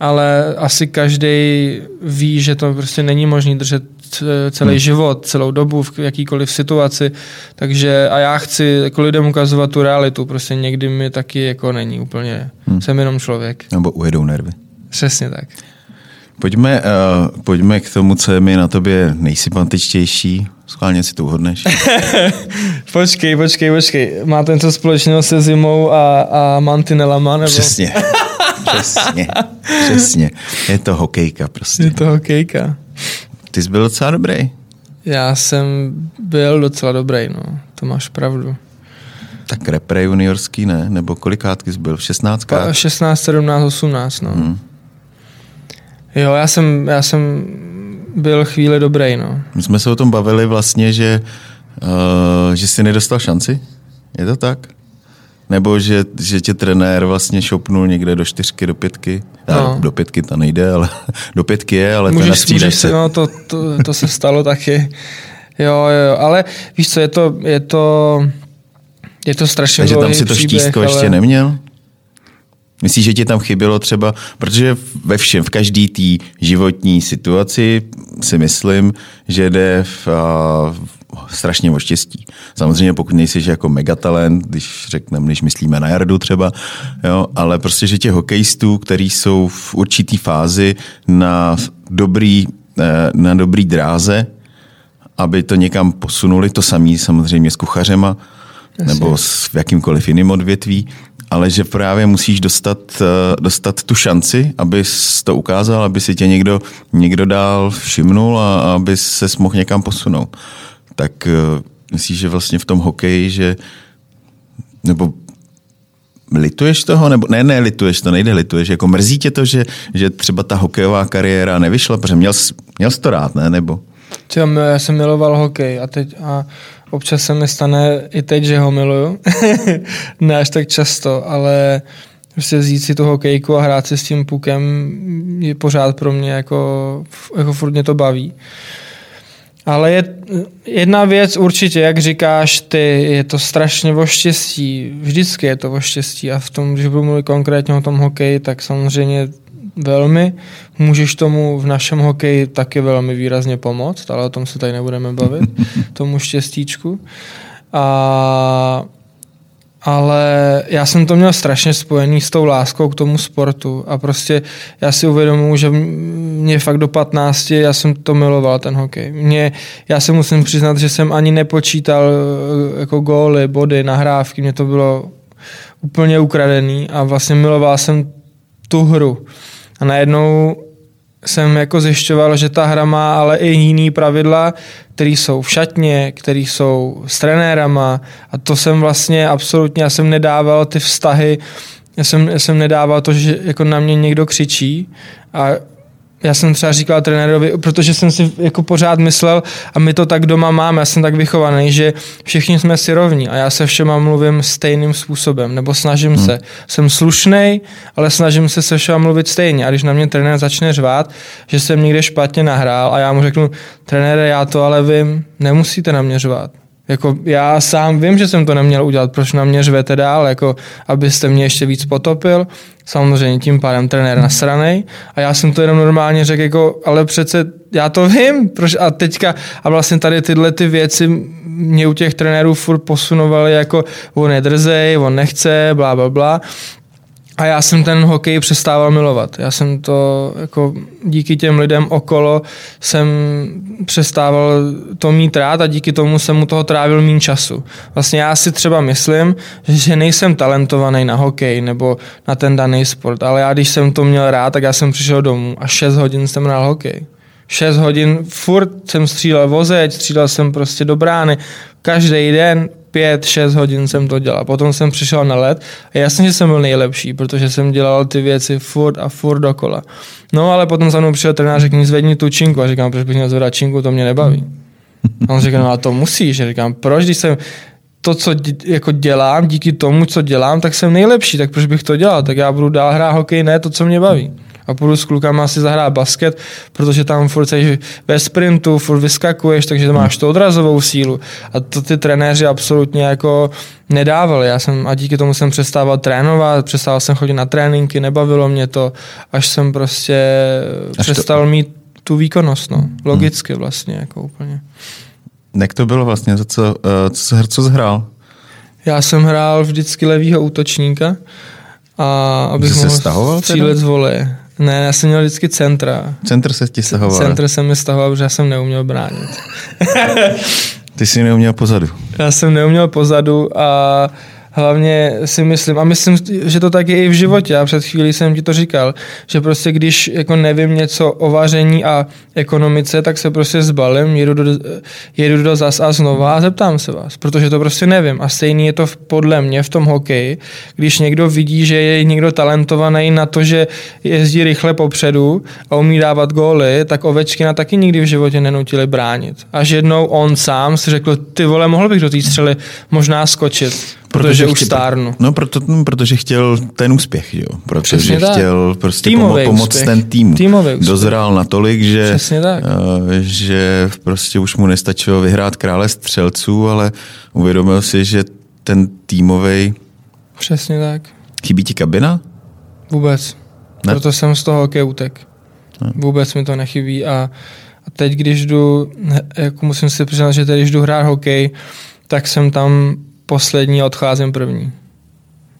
ale asi každý ví, že to prostě není možné držet celý hmm. život, celou dobu v jakýkoliv situaci, takže a já chci jako lidem ukazovat tu realitu, prostě někdy mi taky jako není úplně, hmm. jsem jenom člověk. Nebo ujedou nervy. Přesně tak. Pojďme, uh, pojďme k tomu, co je mi na tobě nejsympatičtější. Schválně si to uhodneš. [laughs] počkej, počkej, počkej. Má to něco společného se zimou a, a mantinelama? Nebo? Přesně. Přesně. Přesně. Je to hokejka prostě. Je to hokejka. Ty jsi byl docela dobrý. Já jsem byl docela dobrý, no. To máš pravdu. Tak repre juniorský ne? Nebo kolikátky jsi byl? 16? 16, 17, 18, no. Hmm. Jo, já jsem, já jsem byl chvíli dobrý, no. My jsme se o tom bavili vlastně, že, uh, že jsi nedostal šanci? Je to tak? Nebo že, že tě trenér vlastně šopnul někde do čtyřky, do pětky? No. Do pětky to nejde, ale [laughs] do pětky je, ale můžeš, to můžeš si, no, to, to, to, se stalo taky. Jo, jo, ale víš co, je to, je to, je to strašně Takže tam si to příběh, štístko ale... ještě neměl? Myslíš, že ti tam chybělo třeba, protože ve všem, v každé té životní situaci si myslím, že jde v, uh, strašně o štěstí. Samozřejmě pokud nejsi jako megatalent, když řekneme, když myslíme na Jardu třeba, jo, ale prostě, že těch hokejistů, který jsou v určitý fázi na dobrý, eh, na dobrý dráze, aby to někam posunuli, to samý samozřejmě s kuchařema, Asi. nebo s jakýmkoliv jiným odvětví, ale že právě musíš dostat, eh, dostat tu šanci, aby to ukázal, aby si tě někdo, někdo dál všimnul a aby se mohl někam posunout. Tak eh, myslíš, že vlastně v tom hokeji, že nebo lituješ toho? Nebo, ne, ne, lituješ to, nejde lituješ. Jako mrzí tě to, že, že třeba ta hokejová kariéra nevyšla, protože měl, měl jsi to rád, ne? Nebo? Já jsem miloval hokej a teď a občas se mi stane i teď, že ho miluju. [laughs] ne až tak často, ale prostě vzít si tu hokejku a hrát si s tím pukem je pořád pro mě jako, jako furt mě to baví. Ale je jedna věc určitě, jak říkáš ty, je to strašně o štěstí. Vždycky je to o štěstí a v tom, když budu mluvit konkrétně o tom hokeji, tak samozřejmě velmi. Můžeš tomu v našem hokeji taky velmi výrazně pomoct, ale o tom se tady nebudeme bavit, [laughs] tomu štěstíčku. A, ale já jsem to měl strašně spojený s tou láskou k tomu sportu a prostě já si uvědomuji, že mě fakt do 15, já jsem to miloval, ten hokej. Mě, já se musím přiznat, že jsem ani nepočítal eh, jako góly, body, nahrávky, mě to bylo úplně ukradený a vlastně miloval jsem tu hru. A najednou jsem jako zjišťoval, že ta hra má ale i jiný pravidla, které jsou v šatně, které jsou s trenérama. A to jsem vlastně absolutně, já jsem nedával ty vztahy, já jsem, já jsem nedával to, že jako na mě někdo křičí. A já jsem třeba říkal trenérovi, protože jsem si jako pořád myslel, a my to tak doma máme, já jsem tak vychovaný, že všichni jsme si rovní a já se všema mluvím stejným způsobem, nebo snažím hmm. se. Jsem slušný, ale snažím se se všema mluvit stejně. A když na mě trenér začne řvát, že jsem někde špatně nahrál a já mu řeknu, trenére, já to ale vím, nemusíte na mě řvát. Jako já sám vím, že jsem to neměl udělat, proč na mě řvete dál, jako abyste mě ještě víc potopil. Samozřejmě tím pádem trenér nasranej. A já jsem to jenom normálně řekl, jako, ale přece já to vím. Proč? A teďka, a vlastně tady tyhle ty věci mě u těch trenérů furt posunovaly, jako on je drzej, on nechce, bla, bla, bla. A já jsem ten hokej přestával milovat. Já jsem to jako díky těm lidem okolo jsem přestával to mít rád a díky tomu jsem mu toho trávil méně času. Vlastně já si třeba myslím, že nejsem talentovaný na hokej nebo na ten daný sport, ale já když jsem to měl rád, tak já jsem přišel domů a 6 hodin jsem hrál hokej. 6 hodin, furt jsem střílel vozeď, střílel jsem prostě do brány, každý den pět, šest hodin jsem to dělal. Potom jsem přišel na let a jasně, že jsem byl nejlepší, protože jsem dělal ty věci furt a furt dokola. No ale potom za mnou přišel trenér a řekl zvedni tu činku a říkám, proč bych měl zvedat činku, to mě nebaví. A on říká, no a to musíš. A říkám, proč, když jsem to, co jako dělám, díky tomu, co dělám, tak jsem nejlepší, tak proč bych to dělal? Tak já budu dál hrát hokej, ne to, co mě baví. A půjdu s klukama si zahrát basket, protože tam furt jsi ve sprintu, furt vyskakuješ, takže tam máš tu odrazovou sílu. A to ty trenéři absolutně jako nedávali. Já jsem, a díky tomu jsem přestával trénovat, přestával jsem chodit na tréninky, nebavilo mě to, až jsem prostě až přestal to... mít tu výkonnost, no. Logicky vlastně, jako úplně. Jak to bylo vlastně, co, co, eh, co, co jsi hrál? Já jsem hrál vždycky levýho útočníka a abych Jsi mohl stahoval střílet z voleje. Ne, já jsem měl vždycky centra. Centr se ti stahoval? Centr se mi stahoval, protože já jsem neuměl bránit. Ty jsi neuměl pozadu. Já jsem neuměl pozadu a hlavně si myslím, a myslím, že to tak je i v životě, já před chvílí jsem ti to říkal, že prostě když jako nevím něco o vaření a ekonomice, tak se prostě zbalím, jedu do, jedu do zas a znova a zeptám se vás, protože to prostě nevím. A stejný je to podle mě v tom hokeji, když někdo vidí, že je někdo talentovaný na to, že jezdí rychle popředu a umí dávat góly, tak Ovečkina taky nikdy v životě nenutili bránit. Až jednou on sám si řekl, ty vole, mohl bych do té střely možná skočit protože, protože už stárnu. No, proto, no, protože chtěl ten úspěch, jo. Protože Přesně chtěl tak. prostě Týmový pomoct úspěch. ten tým. Týmový Dozrál natolik, že, uh, že prostě už mu nestačilo vyhrát krále střelců, ale uvědomil si, že ten týmový. Přesně tak. Chybí ti kabina? Vůbec. Ne? Proto jsem z toho hokej utek. Ne. Vůbec mi to nechybí a, a teď, když jdu, jako musím si přiznat, že teď, když jdu hrát hokej, tak jsem tam poslední a odcházím první.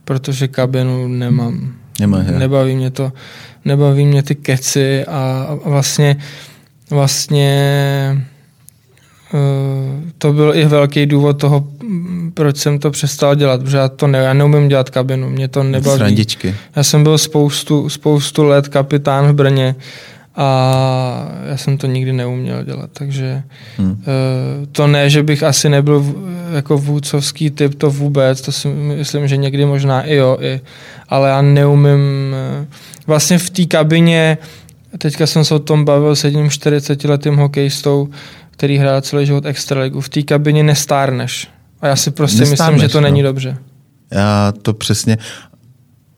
Protože kabinu nemám. Nemá, nebaví mě to, nebaví mě ty keci a, a vlastně vlastně uh, to byl i velký důvod toho, proč jsem to přestal dělat, protože já to ne, já neumím dělat kabinu, mě to nebaví. Srandičky. Já jsem byl spoustu, spoustu let kapitán v Brně a já jsem to nikdy neuměl dělat, takže hmm. Eh, to ne, že bych asi nebyl jako vůdcovský typ, to vůbec, to si myslím, že někdy možná i jo, i, ale já neumím, eh, vlastně v té kabině, teďka jsem se o tom bavil s jedním 40-letým hokejistou, který hrál celý život extraligu, v té kabině nestárneš. A já si prostě nestárneš, myslím, že to není no. dobře. Já to přesně,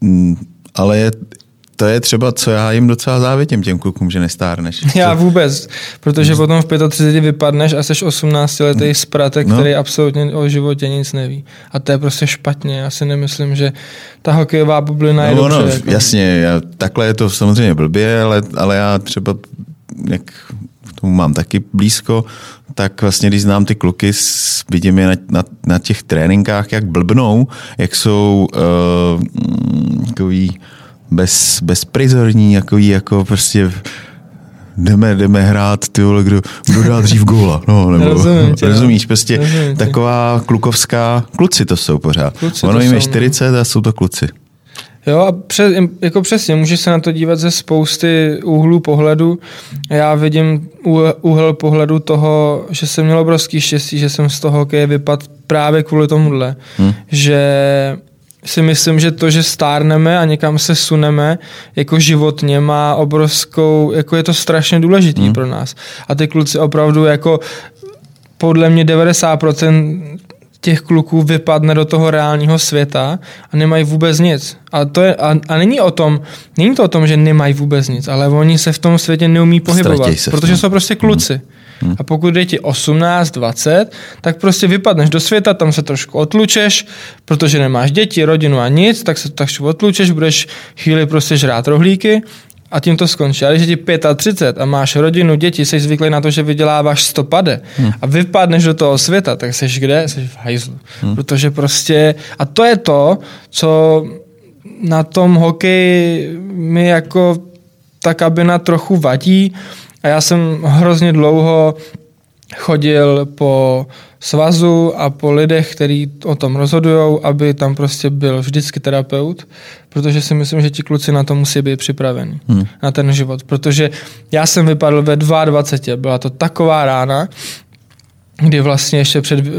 mm, ale je, to je třeba, co já jim docela závidím těm klukům, že nestárneš. [laughs] Já vůbec, protože hmm. potom v 35 vypadneš a jsi 18 letý spratek, no. který absolutně o životě nic neví. A to je prostě špatně. Já si nemyslím, že ta hokejová bublina no, je dobře. No, jako... Jasně, já, takhle je to samozřejmě blbě, ale, ale já třeba, jak k tomu mám taky blízko, tak vlastně, když znám ty kluky, vidím je na, na, na těch tréninkách, jak blbnou, jak jsou uh, takový bez, bezprizorní, jako, jako prostě jdeme, jdeme hrát, ty vole, kdo, kdo dá dřív góla. No, nebo, Rozumím tě, rozumíš, prostě rozumím taková klukovská, kluci to jsou pořád. Kluci ono jim je 40 no. a jsou to kluci. Jo, a přes, jako přesně, můžeš se na to dívat ze spousty úhlů pohledu. Já vidím úhel pohledu toho, že jsem měl obrovský štěstí, že jsem z toho hokeje vypad právě kvůli tomuhle. Hmm. Že si myslím, že to, že stárneme a někam se suneme, jako životně má obrovskou, jako je to strašně důležitý hmm. pro nás. A ty kluci opravdu jako podle mě 90% těch kluků vypadne do toho reálního světa a nemají vůbec nic. A, to je, a, a není o tom, není to o tom, že nemají vůbec nic, ale oni se v tom světě neumí pohybovat, protože jsou prostě kluci. Hmm. Hmm. A pokud je ti 18, 20, tak prostě vypadneš do světa, tam se trošku otlučeš, protože nemáš děti, rodinu a nic, tak se tak otlučeš, budeš chvíli prostě žrát rohlíky a tím to skončí. Ale když je ti 35 a máš rodinu, děti, jsi zvyklý na to, že vyděláváš stopade hmm. a vypadneš do toho světa, tak jsi kde? Jsi v hajzlu. Hmm. Protože prostě, a to je to, co na tom hokeji mi jako ta kabina trochu vadí, a já jsem hrozně dlouho chodil po svazu a po lidech, kteří o tom rozhodují, aby tam prostě byl vždycky terapeut, protože si myslím, že ti kluci na to musí být připraveni, hmm. na ten život. Protože já jsem vypadl ve 22, byla to taková rána, kdy vlastně ještě před uh,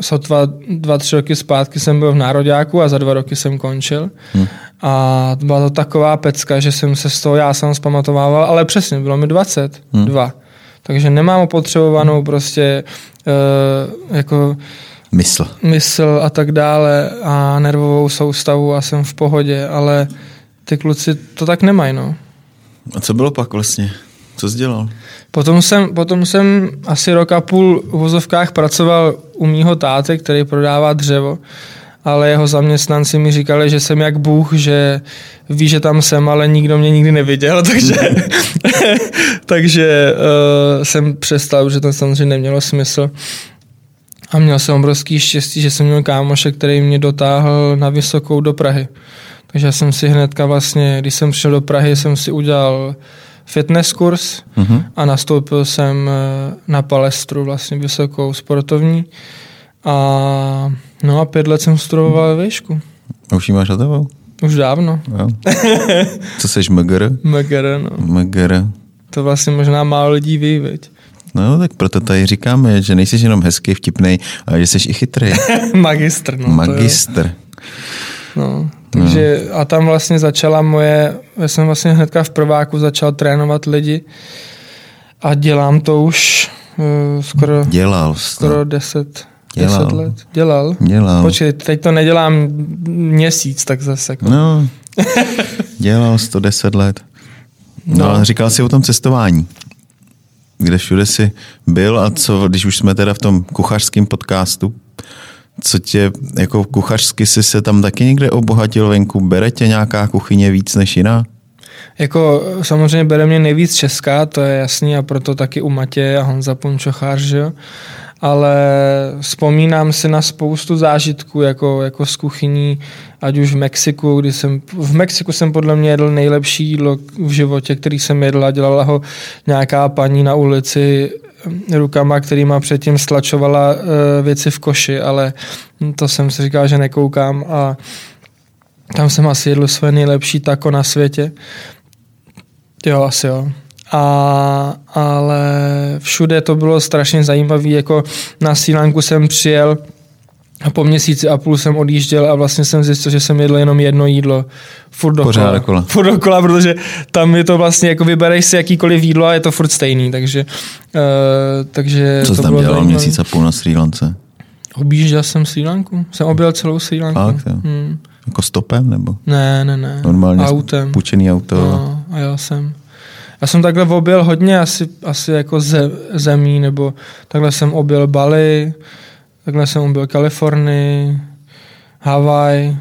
sotva dva, tři roky zpátky jsem byl v Nároďáku a za dva roky jsem končil. Hmm. A byla to taková pecka, že jsem se z toho já sám zpamatovával, ale přesně, bylo mi 22. Hmm. Takže nemám opotřebovanou prostě uh, jako mysl. mysl a tak dále a nervovou soustavu a jsem v pohodě, ale ty kluci to tak nemají, no. A co bylo pak vlastně? Co jsi dělal? Potom jsem, potom jsem asi rok a půl v vozovkách pracoval u mýho táty, který prodává dřevo, ale jeho zaměstnanci mi říkali, že jsem jak Bůh, že ví, že tam jsem, ale nikdo mě nikdy neviděl, [laughs] takže, [laughs] takže uh, jsem přestal, že to samozřejmě nemělo smysl. A měl jsem obrovský štěstí, že jsem měl kámoše, který mě dotáhl na vysokou do Prahy. Takže jsem si hnedka vlastně, když jsem přišel do Prahy, jsem si udělal fitness kurz mm-hmm. a nastoupil jsem eh, na palestru vlastně vysokou sportovní. A no a pět let jsem studoval ve výšku. A už ji máš za tebou? Už dávno. Jo. [laughs] Co seš MGR? MGR, no. MGR. To vlastně možná málo lidí ví, viď? No, tak proto tady říkáme, že nejsi jenom hezký, vtipný, ale že jsi i chytrý. [laughs] Magistr, no. Magistr. No, takže no. a tam vlastně začala moje, já jsem vlastně hnedka v prváku začal trénovat lidi a dělám to už uh, skoro, Dělal. skoro deset, Dělal. deset let. Dělal? Dělal. Počkej, teď to nedělám měsíc, tak zase. Jako. No, [laughs] dělal 110 let. No, no. říkal jsi o tom cestování. Kde všude jsi byl a co, když už jsme teda v tom kuchařském podcastu, co tě, jako kuchařsky jsi se tam taky někde obohatil venku? Bere tě nějaká kuchyně víc než jiná? Jako samozřejmě bere mě nejvíc česká, to je jasný a proto taky u Matěje a Honza Punčochář, že jo. Ale vzpomínám si na spoustu zážitků jako, jako z kuchyní, ať už v Mexiku, kdy jsem, v Mexiku jsem podle mě jedl nejlepší jídlo v životě, který jsem jedl a dělala ho nějaká paní na ulici rukama, kterýma předtím stlačovala uh, věci v koši, ale to jsem si říkal, že nekoukám a tam jsem asi jedl své nejlepší tako na světě. Jo, asi jo. A, ale všude to bylo strašně zajímavé, jako na Sílanku jsem přijel a po měsíci a půl jsem odjížděl a vlastně jsem zjistil, že jsem jedl jenom jedno jídlo. Furt dokola. Pořád dokola. [laughs] Furt dokola, protože tam je to vlastně, jako vybereš si jakýkoliv jídlo a je to furt stejný, takže... Uh, takže Co to jsi tam bylo dělal zajímavý. měsíc a půl na Sri Lance? Objížděl jsem Sri Lanku. Jsem objel celou Sri Lanku. Fakt, jo. Hmm. Jako stopem nebo? Ne, ne, ne. Normálně Autem. půjčený auto? No, a já jsem. Já jsem takhle objel hodně asi, asi jako ze, zemí, nebo takhle jsem objel Bali, takhle jsem objel Kalifornii, Havaj,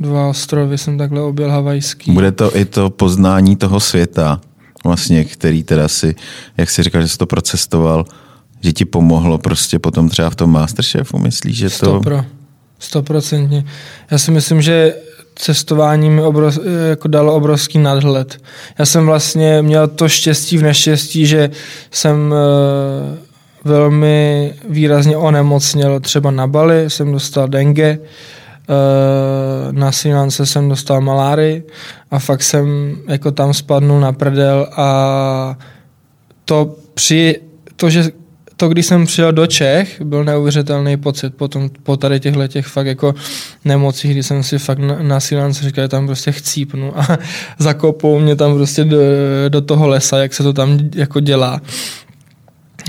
dva ostrovy jsem takhle objel havajský. Bude to i to poznání toho světa, vlastně, který teda si, jak jsi říkal, že jsi to procestoval, že ti pomohlo prostě potom třeba v tom Masterchefu, myslíš, že to... Stopro. Stoprocentně. Já si myslím, že cestování mi obrov, jako dalo obrovský nadhled. Já jsem vlastně měl to štěstí v neštěstí, že jsem uh, velmi výrazně onemocněl třeba na Bali, jsem dostal dengue, uh, na Sri Lance jsem dostal malárii a fakt jsem jako tam spadnul na prdel a to při, to, že to, když jsem přijel do Čech, byl neuvěřitelný pocit potom, po tady těchto těch fakt jako nemocích, kdy jsem si fakt na, na říkal, že tam prostě chcípnu a [laughs] zakopou mě tam prostě do, do toho lesa, jak se to tam jako dělá.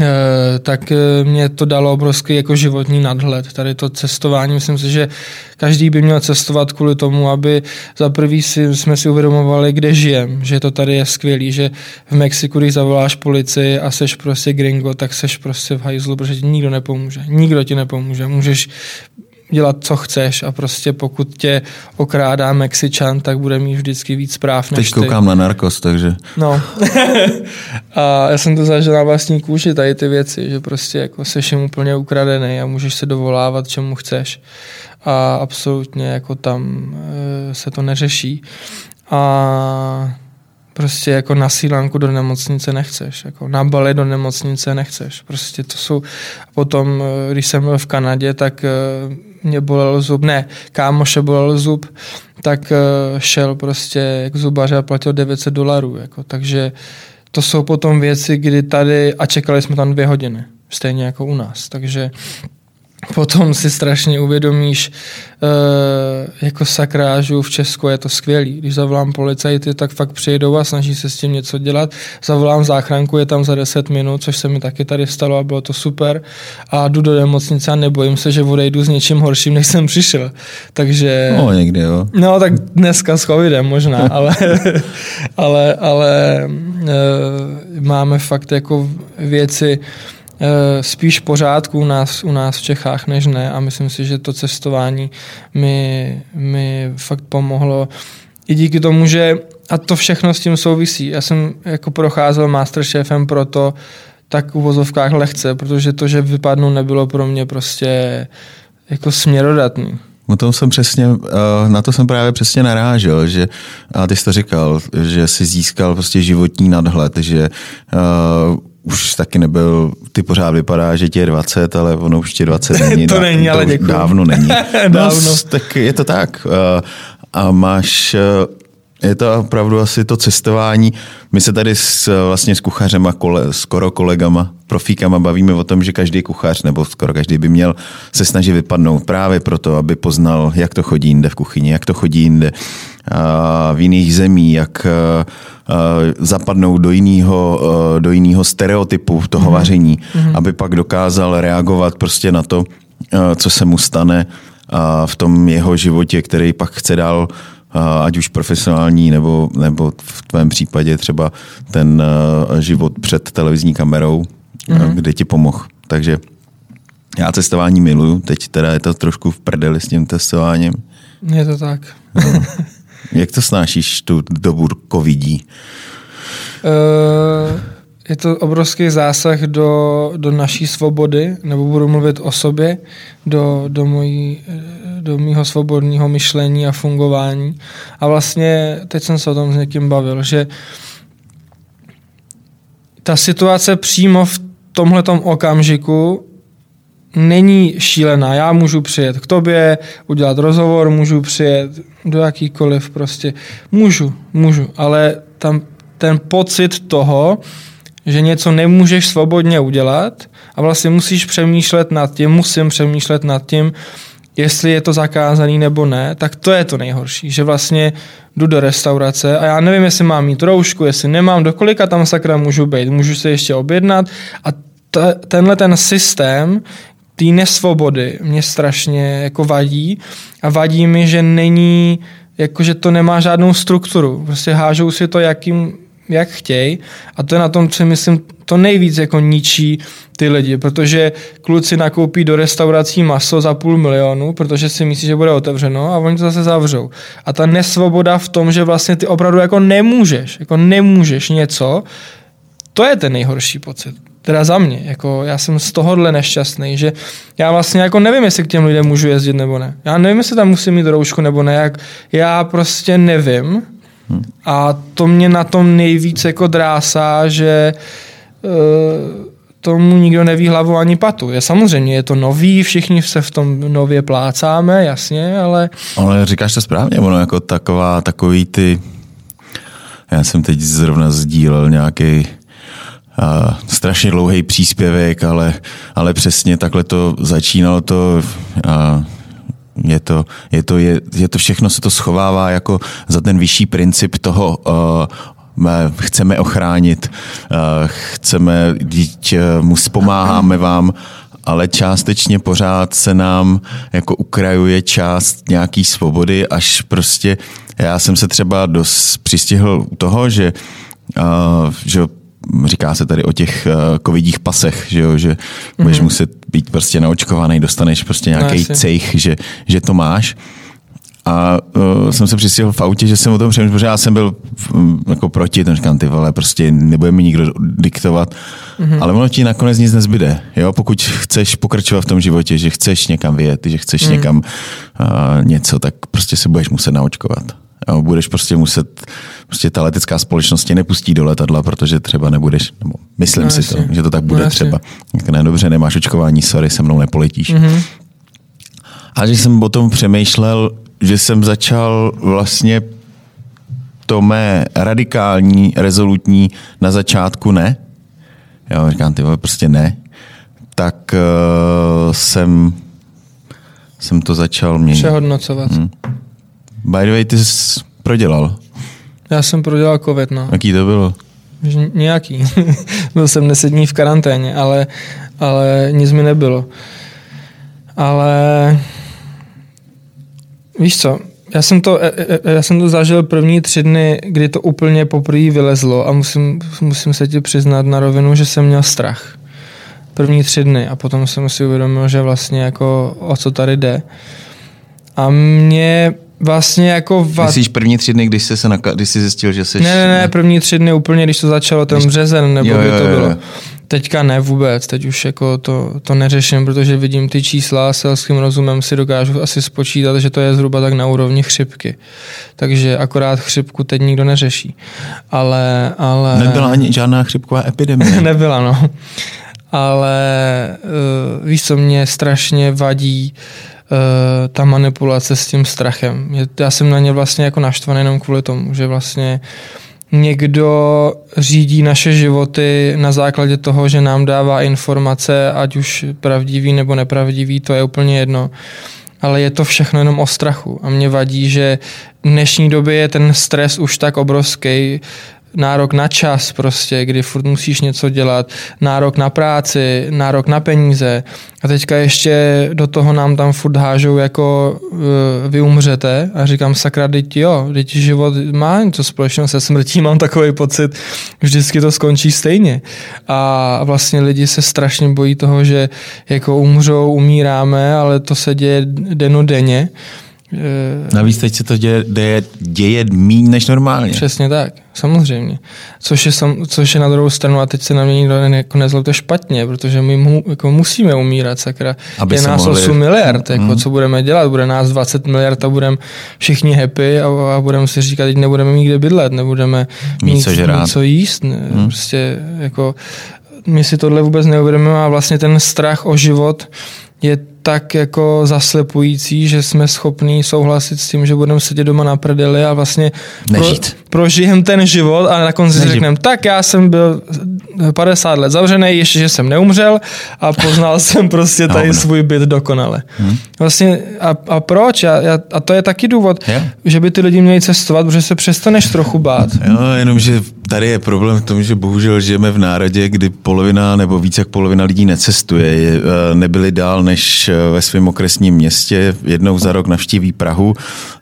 E, tak mě to dalo obrovský jako životní nadhled. Tady to cestování, myslím si, že každý by měl cestovat kvůli tomu, aby za prvý si, jsme si uvědomovali, kde žijem, že to tady je skvělý, že v Mexiku, když zavoláš policii a seš prostě gringo, tak seš prostě v hajzlu, protože ti nikdo nepomůže. Nikdo ti nepomůže. Můžeš dělat, co chceš a prostě pokud tě okrádá Mexičan, tak bude mít vždycky víc práv než Teď koukám ty. na narkos, takže... No. [laughs] a já jsem to zažil na vlastní kůži, tady ty věci, že prostě jako seš jim úplně ukradený a můžeš se dovolávat, čemu chceš. A absolutně jako tam e, se to neřeší. A prostě jako na sílanku do nemocnice nechceš, jako na Bali do nemocnice nechceš. Prostě to jsou, potom, eh, když jsem byl v Kanadě, tak eh, mě bolel zub, ne, kámoše bolel zub, tak eh, šel prostě k zubaři a platil 900 dolarů, jako, takže to jsou potom věci, kdy tady, a čekali jsme tam dvě hodiny, stejně jako u nás, takže potom si strašně uvědomíš, uh, jako sakrážu v Česku je to skvělý. Když zavolám policajty, tak fakt přijedou a snaží se s tím něco dělat. Zavolám záchranku, je tam za 10 minut, což se mi taky tady stalo a bylo to super. A jdu do nemocnice a nebojím se, že odejdu s něčím horším, než jsem přišel. Takže... No, někdy, jo. No, tak dneska s covidem možná, [laughs] ale, ale, ale uh, máme fakt jako věci, spíš pořádku u nás, u nás v Čechách než ne a myslím si, že to cestování mi, mi fakt pomohlo i díky tomu, že a to všechno s tím souvisí. Já jsem jako procházel Masterchefem proto tak u vozovkách lehce, protože to, že vypadnu, nebylo pro mě prostě jako směrodatný. No to jsem přesně, eh, na to jsem právě přesně narážel, že, a ty jsi to říkal, že jsi získal prostě životní nadhled, že uh, už taky nebyl, ty pořád vypadá, že ti je 20, ale ono už ti 20 [laughs] není. to není, ale děkuji. Dávno není. [laughs] dávno. No, tak je to tak. Eh, a máš, je to opravdu asi to cestování. My se tady s, vlastně s kuchařem a kole, skoro kolegama, profíkama bavíme o tom, že každý kuchař, nebo skoro každý by měl se snažit vypadnout právě proto, aby poznal, jak to chodí jinde v kuchyni, jak to chodí jinde v jiných zemí, jak zapadnout do jiného, do jiného stereotypu toho mm-hmm. vaření, mm-hmm. aby pak dokázal reagovat prostě na to, co se mu stane v tom jeho životě, který pak chce dál ať už profesionální, nebo, nebo v tvém případě třeba ten život před televizní kamerou, mm-hmm. kde ti pomohl. Takže já cestování miluju, teď teda je to trošku v prdeli s tím testováním. Je to tak. No. [laughs] Jak to snášíš tu dobu covidí? Uh, je to obrovský zásah do, do naší svobody, nebo budu mluvit o sobě, do, do, mojí, do mýho svobodného myšlení a fungování. A vlastně teď jsem se o tom s někým bavil, že ta situace přímo v tomhletom okamžiku není šílená. Já můžu přijet k tobě, udělat rozhovor, můžu přijet do jakýkoliv prostě. Můžu, můžu, ale tam ten pocit toho, že něco nemůžeš svobodně udělat a vlastně musíš přemýšlet nad tím, musím přemýšlet nad tím, jestli je to zakázaný nebo ne, tak to je to nejhorší, že vlastně jdu do restaurace a já nevím, jestli mám mít roušku, jestli nemám, do kolika tam sakra můžu být, můžu se ještě objednat a t- tenhle ten systém, té nesvobody mě strašně jako vadí a vadí mi, že není, jako že to nemá žádnou strukturu. Prostě hážou si to, jakým, jak chtějí a to je na tom, co myslím, to nejvíc jako ničí ty lidi, protože kluci nakoupí do restaurací maso za půl milionu, protože si myslí, že bude otevřeno a oni to zase zavřou. A ta nesvoboda v tom, že vlastně ty opravdu jako nemůžeš, jako nemůžeš něco, to je ten nejhorší pocit. Teda za mě, jako já jsem z tohohle nešťastný, že já vlastně jako nevím, jestli k těm lidem můžu jezdit nebo ne. Já nevím, jestli tam musím mít roušku nebo ne, jak já prostě nevím. A to mě na tom nejvíc jako drásá, že uh, tomu nikdo neví hlavu ani patu. Je samozřejmě, je to nový, všichni se v tom nově plácáme, jasně, ale... Ale říkáš to správně, ono jako taková, takový ty... Já jsem teď zrovna sdílel nějaký uh, strašně dlouhý příspěvek, ale, ale přesně takhle to začínalo to uh, je to, je, to, je, je to všechno se to schovává jako za ten vyšší princip toho uh, chceme ochránit, uh, chceme, dítě, mu pomáháme vám, ale částečně pořád se nám jako ukrajuje část nějaký svobody, až prostě já jsem se třeba dost přistihl u toho, že, že říká se tady o těch covidích pasech, že, jo, že mm-hmm. budeš muset být prostě naočkovaný, dostaneš prostě nějaký no, cejch, že, že to máš. A uh, jsem se přistihl v autě, že jsem o tom přemýšlel, protože já jsem byl um, jako proti, ten říkám, ty vole, prostě nebude mi nikdo diktovat, mm-hmm. ale ono ti nakonec nic nezbyde, jo, pokud chceš pokračovat v tom životě, že chceš někam vyjet, že chceš mm. někam uh, něco, tak prostě se budeš muset naočkovat. Jo, budeš prostě muset, prostě ta letecká společnost tě nepustí do letadla, protože třeba nebudeš, nebo myslím no, si to, že to tak bude no, třeba. Tak ne, dobře, nemáš očkování, sorry, se mnou nepoletíš. Mm-hmm. A že jsem o tom přemýšlel, že jsem začal vlastně to mé radikální, rezolutní na začátku ne. Jo, říkám, ty vole, prostě ne. Tak uh, jsem jsem to začal měnit. Přehodnocovat. Hmm. By the way, ty jsi prodělal. Já jsem prodělal covid, no. Jaký to bylo? Nějaký. [laughs] Byl jsem 10 dní v karanténě, ale, ale nic mi nebylo. Ale víš co, já jsem, to, e, e, já jsem to zažil první tři dny, kdy to úplně poprvé vylezlo a musím, musím se ti přiznat na rovinu, že jsem měl strach. První tři dny a potom jsem si uvědomil, že vlastně jako o co tady jde. A mě vlastně jako... Va... Myslíš první tři dny, když jsi, se naka- když jsi zjistil, že jsi... Ne, ne, ne, první tři dny úplně, když to začalo, ten když... březen, nebo jo, jo, jo, to bylo. Teďka ne vůbec, teď už jako to, to neřeším, protože vidím ty čísla a selským rozumem si dokážu asi spočítat, že to je zhruba tak na úrovni chřipky. Takže akorát chřipku teď nikdo neřeší. Ale, ale... Nebyla ani žádná chřipková epidemie. [laughs] Nebyla, no. Ale uh, víš, co mě strašně vadí, uh, ta manipulace s tím strachem. Já jsem na ně vlastně jako naštvaný jenom kvůli tomu, že vlastně někdo řídí naše životy na základě toho, že nám dává informace, ať už pravdivý nebo nepravdivý, to je úplně jedno. Ale je to všechno jenom o strachu. A mě vadí, že v dnešní době je ten stres už tak obrovský, nárok na čas prostě, kdy furt musíš něco dělat, nárok na práci, nárok na peníze a teďka ještě do toho nám tam furt hážou jako uh, vy umřete a říkám sakra, teď jo, teď život má něco společného se smrtí, mám takový pocit, vždycky to skončí stejně a vlastně lidi se strašně bojí toho, že jako umřou, umíráme, ale to se děje denodenně. Eh, Navíc teď se to děje, děje, děje míň než normálně. Přesně tak, samozřejmě. Což je, sam, což je na druhou stranu, a teď se na mě nikdo ne, jako nezlobte špatně, protože my mu, jako musíme umírat, sakra. Aby je nás mohli... 8 miliard, jako, mm. co budeme dělat? Bude nás 20 miliard a budeme všichni happy a, a budeme si říkat, teď nebudeme mít kde bydlet, nebudeme mít, mít co, mít co jíst. Ne, mm. Prostě jako my si tohle vůbec neuvědomujeme a vlastně ten strach o život je tak jako zaslepující, že jsme schopní souhlasit s tím, že budeme sedět doma na prdeli a vlastně Nežít. Pro, prožijem ten život a na konci si řekneme, tak já jsem byl 50 let zavřený, ještě, že jsem neumřel a poznal [laughs] jsem prostě tady no, svůj byt dokonale. Hmm. Vlastně a, a proč? A, a to je taky důvod, yeah. že by ty lidi měli cestovat, protože se přestaneš trochu bát. Jo, jenomže tady je problém v tom, že bohužel žijeme v národě, kdy polovina nebo více jak polovina lidí necestuje. Je, eh, nebyli dál než eh, ve svém okresním městě, jednou za rok navštíví Prahu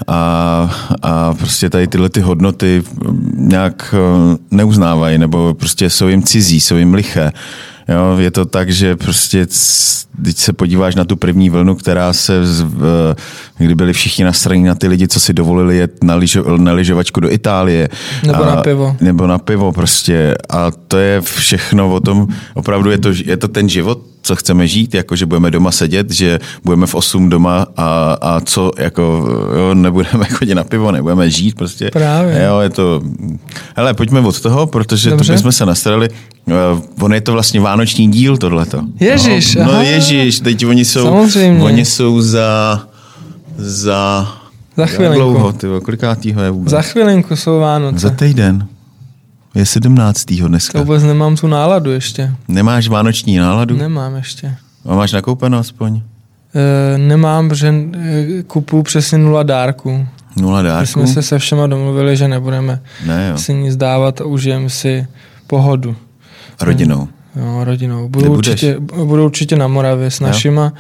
a, a prostě tady tyhle ty hodnoty nějak eh, neuznávají nebo prostě jsou jim cizí, jsou jim liché. Jo, je to tak, že prostě, když se podíváš na tu první vlnu, která se, kdy byli všichni nasraní na ty lidi, co si dovolili jet na, ližo, na ližovačku do Itálie. Nebo a, na pivo. Nebo na pivo prostě. A to je všechno o tom, opravdu je to, je to ten život, co chceme žít, jako že budeme doma sedět, že budeme v 8 doma a, a co, jako jo, nebudeme [laughs] chodit na pivo, nebudeme žít prostě. Právě. Jo, je to... Hele, pojďme od toho, protože Dobře. to bychom se nastrali. Uh, on je to vlastně vánoční díl, tohleto. Ježíš, no, no ježíš, teď oni jsou, Samozřejmě. oni jsou za, za, za chvilinku. dlouho, ty, kolikátýho je vůbec? Za chvilinku jsou Vánoce. Za týden. Je 17. dneska. To vůbec nemám tu náladu ještě. Nemáš vánoční náladu? Nemám ještě. A máš nakoupeno aspoň? E, nemám, protože e, kupuju přesně nula dárků. Nula dárků? jsme se se všema domluvili, že nebudeme ne, jo. si nic dávat a užijeme si pohodu. A rodinou? Jo, rodinou. Budu určitě, budu určitě na Moravě s našima. Jo.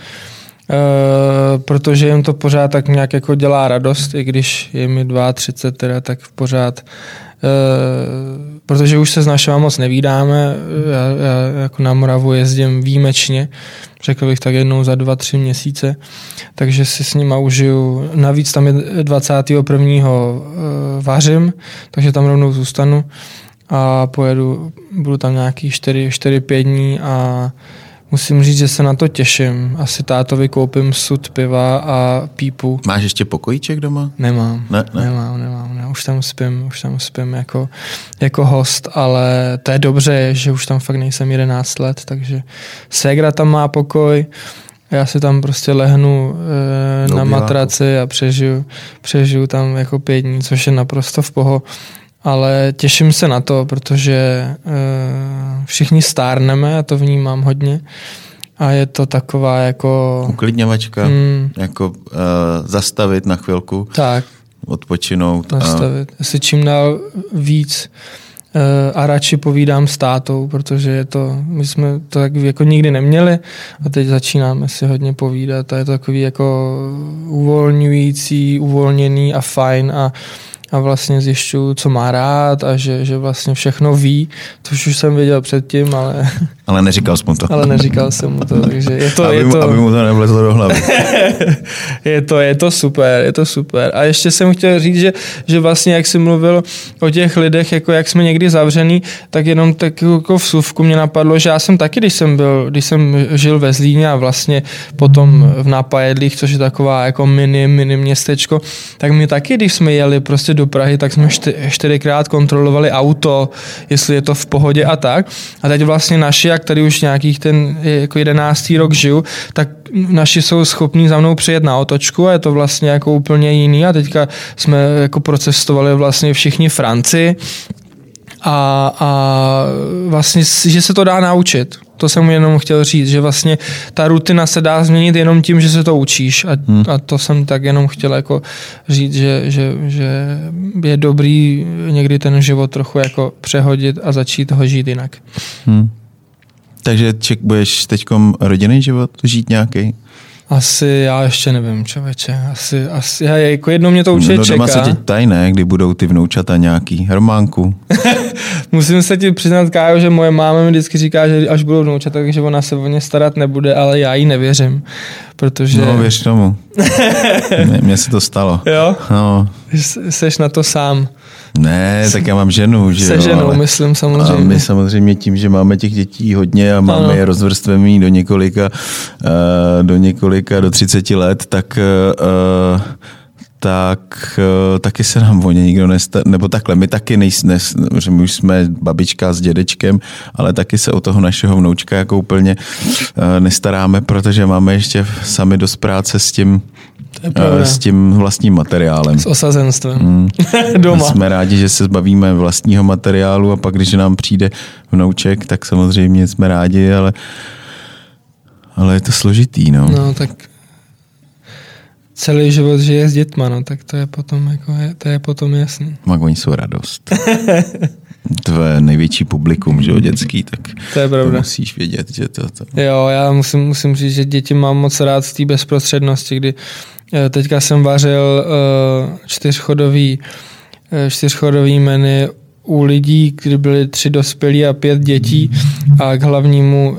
Uh, protože jim to pořád tak nějak jako dělá radost, i když je mi 32 teda, tak pořád Uh, protože už se s našima moc nevídáme, já, já jako na Moravu jezdím výjimečně, řekl bych tak jednou za dva, tři měsíce, takže si s nima užiju. Navíc tam je 21. Uh, vařím, takže tam rovnou zůstanu a pojedu, budu tam nějaký 4-5 dní a Musím říct, že se na to těším. Asi tátovi koupím sud piva a pípu. Máš ještě pokojíček doma? Nemám. Ne, ne. Nemám, nemám. Ne. Už tam spím, už tam spím jako, jako host, ale to je dobře, že už tam fakt nejsem 11 let, takže Segra tam má pokoj, já si tam prostě lehnu e, na matraci a přežiju, přežiju tam jako pět dní, což je naprosto v poho ale těším se na to, protože uh, všichni stárneme, a to vnímám hodně. A je to taková jako... Uklidňovačka, Mm. jako uh, zastavit na chvilku, Tak, odpočinout. A, nastavit. Já si čím dál víc eh, a radši povídám s tátou, protože je to, my jsme to tak jako nikdy neměli a teď začínáme si hodně povídat a je to takový jako uvolňující, uvolněný a fajn a a vlastně zjišťuju, co má rád a že, že vlastně všechno ví, což už jsem věděl předtím, ale, [laughs] ale neříkal jsi mu to. ale neříkal jsem mu to, takže je to, aby, je mu, to, aby mu to nevlezlo do hlavy. [laughs] je to, je to super, je to super. A ještě jsem chtěl říct, že, že vlastně, jak jsi mluvil o těch lidech, jako jak jsme někdy zavřený, tak jenom tak jako v suvku mě napadlo, že já jsem taky, když jsem byl, když jsem žil ve Zlíně a vlastně potom v Napajedlích, což je taková jako mini, mini městečko, tak my taky, když jsme jeli prostě do Prahy, tak jsme čty, čtyřikrát kontrolovali auto, jestli je to v pohodě a tak. A teď vlastně naši, jak tady už nějakých ten jako jedenáctý rok žiju, tak naši jsou schopní za mnou přijet na otočku a je to vlastně jako úplně jiný a teďka jsme jako procestovali vlastně všichni Franci a, a vlastně, že se to dá naučit. To jsem jenom chtěl říct, že vlastně ta rutina se dá změnit jenom tím, že se to učíš a, hmm. a to jsem tak jenom chtěl jako říct, že, že, že je dobrý někdy ten život trochu jako přehodit a začít ho žít jinak. Hmm. Takže ček, budeš teď rodinný život žít nějaký? Asi já ještě nevím, člověče. Asi, asi já, jako jednou mě to určitě no, doma čeká. se ti tajné, kdy budou ty vnoučata nějaký. Románku. [laughs] Musím se ti přiznat, Kájo, že moje máma mi vždycky říká, že až budou vnoučata, takže ona se o ně starat nebude, ale já jí nevěřím. Protože... No, věř tomu. [laughs] Mně se to stalo. Jo? No. Seš na to sám. Ne, tak já mám ženu, že Se jo, ženou, ale... myslím samozřejmě. A my samozřejmě tím, že máme těch dětí hodně a máme Ano. je rozvrstvený do několika, uh, do několika, do 30 let, tak uh, tak uh, taky se nám o ně nikdo nestará, nebo takhle, my taky nejsme, že my už jsme babička s dědečkem, ale taky se o toho našeho vnoučka jako úplně nestaráme, protože máme ještě sami dost práce s tím, Uh, s tím vlastním materiálem. S osazenstvem. Mm. [laughs] Doma. Jsme rádi, že se zbavíme vlastního materiálu a pak, když nám přijde vnouček, tak samozřejmě jsme rádi, ale, ale je to složitý, no. No, tak celý život žije s dětma, no, tak to je potom, jako, je, to je potom jasný. Mak, oni jsou radost. [laughs] Tvé největší publikum, že jo, dětský, tak To je to pravda. musíš vědět, že to, to... Jo, já musím, musím říct, že děti mám moc rád z té bezprostřednosti, kdy eh, teďka jsem vařil uh, čtyřchodový, uh, čtyřchodový menu u lidí, kdy byly tři dospělí a pět dětí a k hlavnímu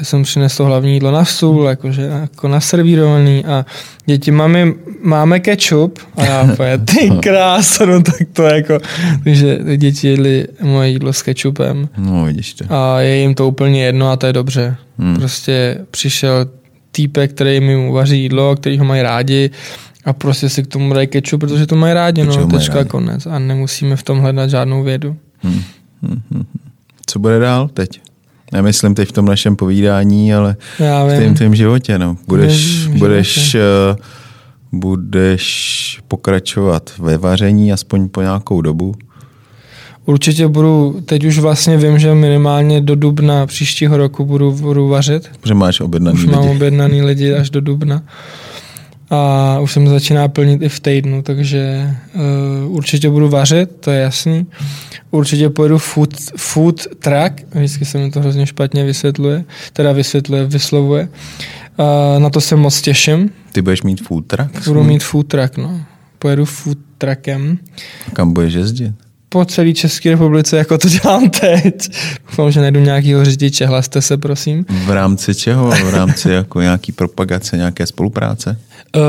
e, jsem přinesl hlavní jídlo na stůl, jakože jako naservírovaný a děti, máme, máme ketchup a já [laughs] úplně, ty krása, no tak to jako, takže děti jedli moje jídlo s ketchupem No, vidíš to. a je jim to úplně jedno a to je dobře. Hmm. Hmm. Prostě přišel týpek, který mi uvaří jídlo, který ho mají rádi a prostě si k tomu dají ketchup, protože to mají rádi, Protože no, mají tečka rádi. konec a nemusíme v tom hledat žádnou vědu. Hm, hm, hm. Co bude dál teď? Nemyslím teď v tom našem povídání, ale Já v vím. tvém, tvém životě, no. Budeš, v budeš, eh, budeš pokračovat ve vaření aspoň po nějakou dobu. Určitě budu, teď už vlastně vím, že minimálně do dubna příštího roku budu, budu vařit. Protože máš objednaný Už lidi. mám objednaný lidi až do dubna. A už jsem začíná plnit i v týdnu, takže uh, určitě budu vařit, to je jasný. Určitě pojedu food, food truck, vždycky se mi to hrozně špatně vysvětluje, teda vysvětluje, vyslovuje. Uh, na to se moc těším. Ty budeš mít food truck? Budu mít food truck, no. Pojedu food truckem Kam budeš jezdit? Po celé České republice, jako to dělám teď. Doufám, že najdu nějakýho řidiče, hlaste se, prosím. V rámci čeho? V rámci jako nějaký propagace, nějaké spolupráce? Uh,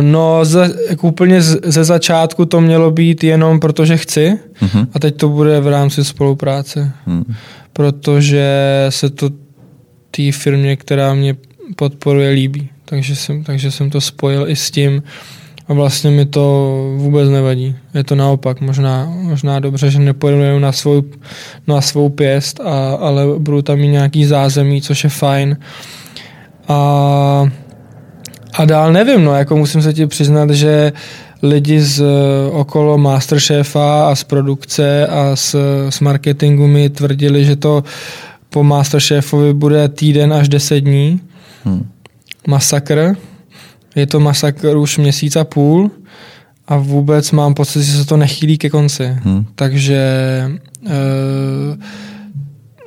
no, ze, jako úplně z, ze začátku to mělo být jenom protože chci Mhm. a teď to bude v rámci spolupráce, Hm. protože se to té firmě, která mě podporuje, líbí. Takže jsem, takže jsem to spojil i s tím a vlastně mi to vůbec nevadí. Je to naopak, možná, možná dobře, že nepojedu jenom na svou, na svou pěst, a, ale budu tam mít nějaký zázemí, což je fajn. A a dál nevím, no, jako musím se ti přiznat, že lidi z okolo Masterchefa a z produkce a z, z marketingu mi tvrdili, že to po Masterchefovi bude týden až 10 dní. Hmm. Masakr. Je to masakr už měsíc a půl a vůbec mám pocit, že se to nechýlí ke konci. Hmm. Takže uh,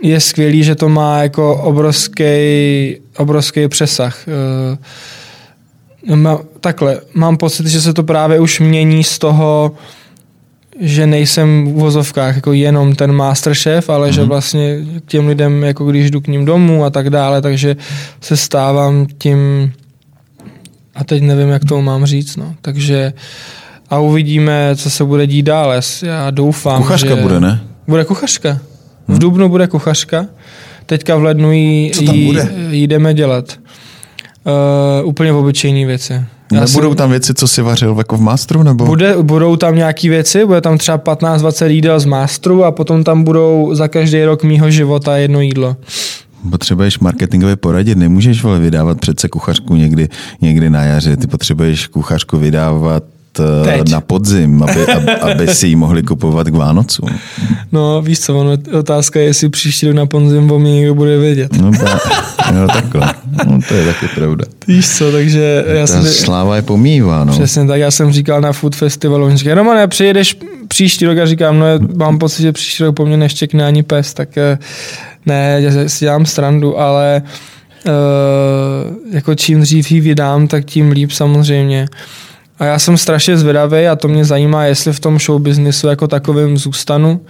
je skvělý, že to má jako obrovský, obrovský přesah. Uh, takhle, mám pocit, že se to právě už mění z toho, že nejsem v vozovkách jako jenom ten masterchef, ale mm-hmm. že mhm. vlastně k těm lidem, jako když jdu k ním domů a tak dále, takže se stávám tím a teď nevím, jak to mám říct, no. Takže a uvidíme, co se bude dít dále. Já doufám, Kuchařka že... bude, ne? Bude kuchařka. V hmm. Dubnu bude kuchařka. Teďka v lednu jí, jí, jí jdeme dělat. Uh, úplně obyčejné věci. Já Nebudou si... tam věci, co si vařil jako v Masteru? Nebo? Bude, budou tam nějaké věci, bude tam třeba 15-20 jídel z Masteru a potom tam budou za každý rok mýho života jedno jídlo. Potřebuješ marketingově poradit, nemůžeš vole vydávat přece kuchařku někdy, někdy na jaře, ty potřebuješ kuchařku vydávat Eh, Teď. na podzim, aby, aby, aby si ji mohli kupovat k Vánocům. No víš co, ono, otázka je, jestli příští rok na podzim o mě někdo bude vědět. No, ba, no takhle, no, to je taky pravda. Víš co, takže já Ta jsem... sláva je pomývá, no. Přesně tak, já jsem říkal na Food Festivalu, on říkal, no ne, přijedeš příští rok a říkám, no mám pocit, že příští rok po mně neštěkne ani pes, tak eh, ne, já si dělám strandu, ale uh, jako čím dřív ji vydám, tak tím líp samozřejmě. A já jsem strašně zvědavý a to mě zajímá, jestli v tom show businessu jako takovým zůstanu,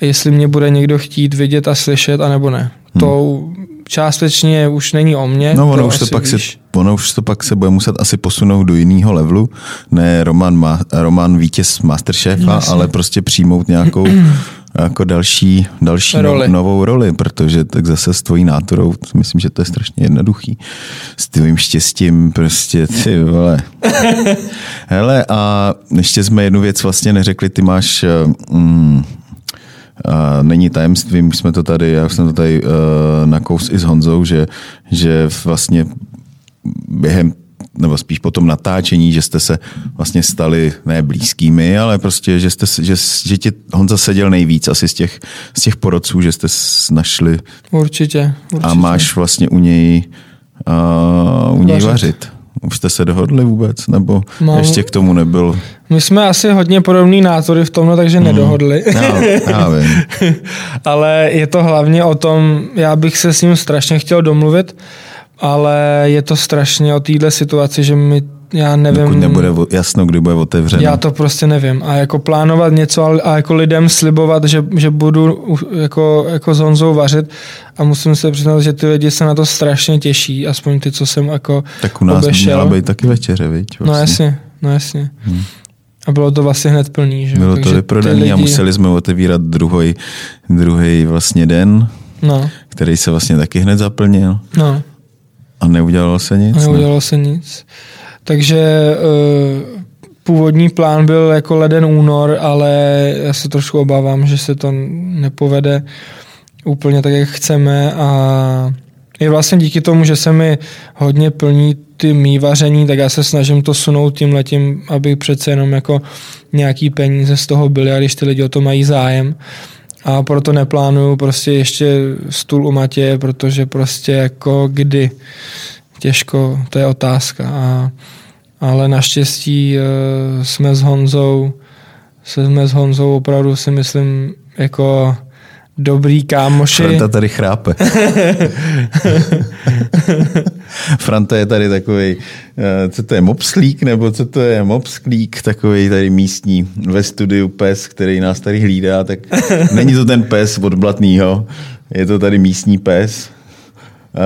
jestli mě bude někdo chtít vidět a slyšet, anebo ne. Hmm. To částečně už není o mně. No ono, to už to, pak se, ono už to pak se bude muset asi posunout do jiného levelu. Ne Roman, ma, Roman vítěz Masterchefa, Jasně. ale prostě přijmout nějakou [clears throat] jako další, další roli. novou roli, protože tak zase s tvojí náturou, myslím, že to je strašně jednoduchý. S tvým štěstím prostě, ty vole. [laughs] Hele, a ještě jsme jednu věc vlastně neřekli, ty máš mm, a není tajemstvím, jsme to tady, já jsem to tady uh, nakous i s Honzou, že, že vlastně během nebo spíš po tom natáčení, že jste se vlastně stali ne blízkými, ale prostě, že, jste, že, že ti Honza seděl nejvíc asi z těch, z těch porodců, že jste našli. Určitě, určitě. A máš vlastně u něj, uh, u něj vařit. vařit. Už jste se dohodli vůbec? Nebo Mám... ještě k tomu nebyl? My jsme asi hodně podobný názory v tomhle, takže mm. nedohodli. Já, já vím. [laughs] Ale je to hlavně o tom, já bych se s ním strašně chtěl domluvit, ale je to strašně o téhle situaci, že mi já nevím. Dokud nebude jasno, kdy bude otevřeno. Já to prostě nevím. A jako plánovat něco a jako lidem slibovat, že, že budu jako, jako s Honzou vařit a musím se přiznat, že ty lidi se na to strašně těší, aspoň ty, co jsem jako Tak u nás obešel. měla být taky večeře, viď? Vlastně. No jasně, no jasně. Hmm. A bylo to vlastně hned plný, že? Bylo Takže to vyprodaný lidi... a museli jsme otevírat druhý, druhý vlastně den, no. který se vlastně taky hned zaplnil. No. A neudělalo se nic? A neudělalo ne? se nic. Takže uh, původní plán byl jako leden únor, ale já se trošku obávám, že se to nepovede úplně tak, jak chceme a je vlastně díky tomu, že se mi hodně plní ty mý vaření, tak já se snažím to sunout tím letím, aby přece jenom jako nějaký peníze z toho byly a když ty lidi o to mají zájem. A proto neplánuju prostě ještě stůl u Matěje, protože prostě jako kdy těžko, to je otázka. A, ale naštěstí uh, jsme s Honzou, jsme s Honzou opravdu si myslím jako dobrý kámoši. Franta tady chrápe. [laughs] Franta je tady takový, eh, co to je, mopslík, nebo co to je, mopsklík, takový tady místní ve studiu pes, který nás tady hlídá, tak [laughs] není to ten pes od Blatnýho, je to tady místní pes,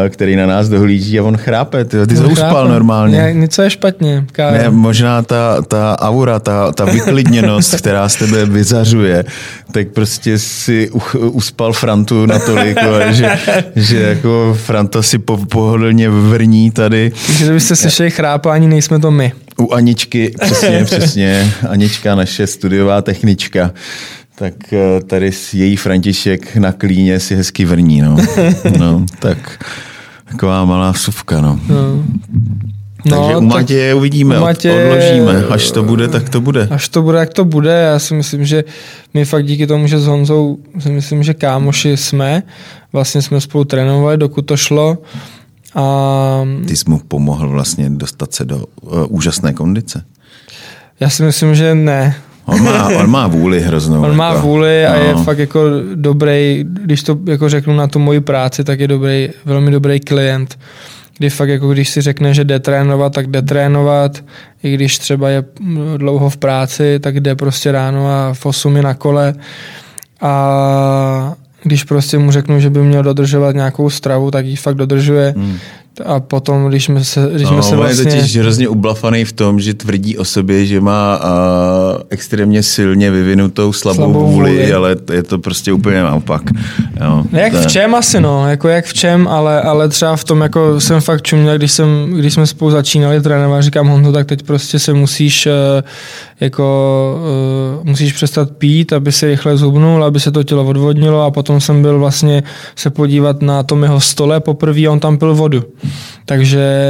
který na nás dohlíží a on chrápe. Ty, ty jsi uspal normálně. Ne, něco je špatně. Ne, možná ta, ta aura, ta, ta vyklidněnost, [laughs] která z tebe vyzařuje, tak prostě si uspal Frantu natolik, že, že jako Franta si po, pohodlně vrní tady. Takže kdybyste slyšeli chrápání, nejsme to my. U Aničky, přesně, přesně. Anička, naše studiová technička tak eh, tady její František na klíně si hezky vrní, no. [laughs] no tak taková malá vsuvka, no. no. No, Takže u Matěje uvidíme, u Matěje, odložíme. Až to bude, tak to bude. Až to bude, jak to bude. Já si myslím, že my fakt díky tomu, že s Honzou si myslím, že kámoši jsme. Vlastně jsme spolu trénovali, dokud to šlo. A... Ty jsi mu pomohl vlastně dostat se do uh, úžasné kondice. Já si myslím, že ne. On má, on má vůli hroznou. On jako, má vůli a no. je fakt jako dobrý, když to jako řeknu na tu moji práci, tak je dobrý, velmi dobrý klient. Kdy fakt jako když si řekne, že jde trénovat, tak jde trénovat. I když třeba je dlouho v práci, tak jde prostě ráno a v 8 na kole. A když prostě mu řeknu, že by měl dodržovat nějakou stravu, tak ji fakt dodržuje. Hmm. A potom, když jsme se, když jsme no, se vlastně... je totiž hrozně ublafaný v tom, že tvrdí o sobě, že má uh, extrémně silně vyvinutou slabou, slabou vůli, vůli, ale je to prostě úplně naopak. Jo, jak to... v čem asi, no, jako jak v čem, ale, ale třeba v tom, jako jsem fakt čuměl, když, jsem, když jsme spolu začínali trénovat, říkám Honzo, tak teď prostě se musíš uh, jako uh, musíš přestat pít, aby se rychle zhubnul, aby se to tělo odvodnilo a potom jsem byl vlastně se podívat na tom jeho stole poprvé a on tam pil vodu. Takže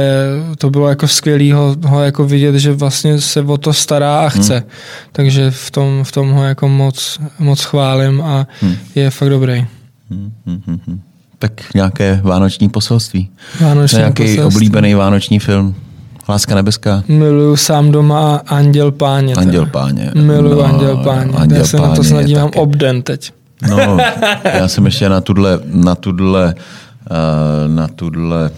to bylo jako skvělý ho, ho jako vidět, že vlastně se o to stará a chce. Hmm. Takže v tom, v tom ho jako moc, moc chválím a hmm. je fakt dobrý. Hmm, hmm, hmm, hmm. Tak nějaké vánoční poselství. Vánoční nějaký poselství. oblíbený vánoční film? Láska nebeská? Miluju sám doma a Anděl páně. Anděl páně. Miluju no, Anděl páně. Anděl já se páně na to snad dívám obden teď. No, já jsem ještě na tudle, na tudle, uh, na tudle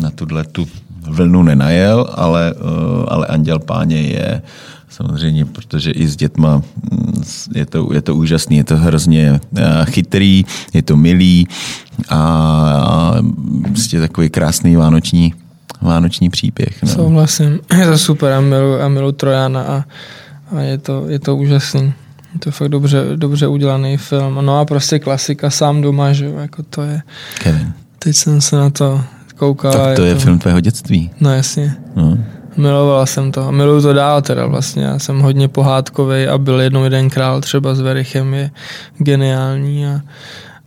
na tuhle tu vlnu nenajel, ale, eh, ale Anděl Páně je samozřejmě, protože i s dětma mm, je to, je to úžasný, je to hrozně eh, chytrý, je to milý a prostě takový krásný vánoční, vánoční příběh. No. Souhlasím, je to super a milu, a milu Trojana a, a je, to, je to úžasný. Je to fakt dobře, dobře udělaný film. No a prostě klasika sám doma, že jako to je. Kevin. Teď jsem se na to koukal. Tak to je, to... film tvého dětství. No jasně. No. Milovala jsem to a miluju to dál teda vlastně. Já jsem hodně pohádkový a byl jednou jeden král třeba s Verichem je geniální a,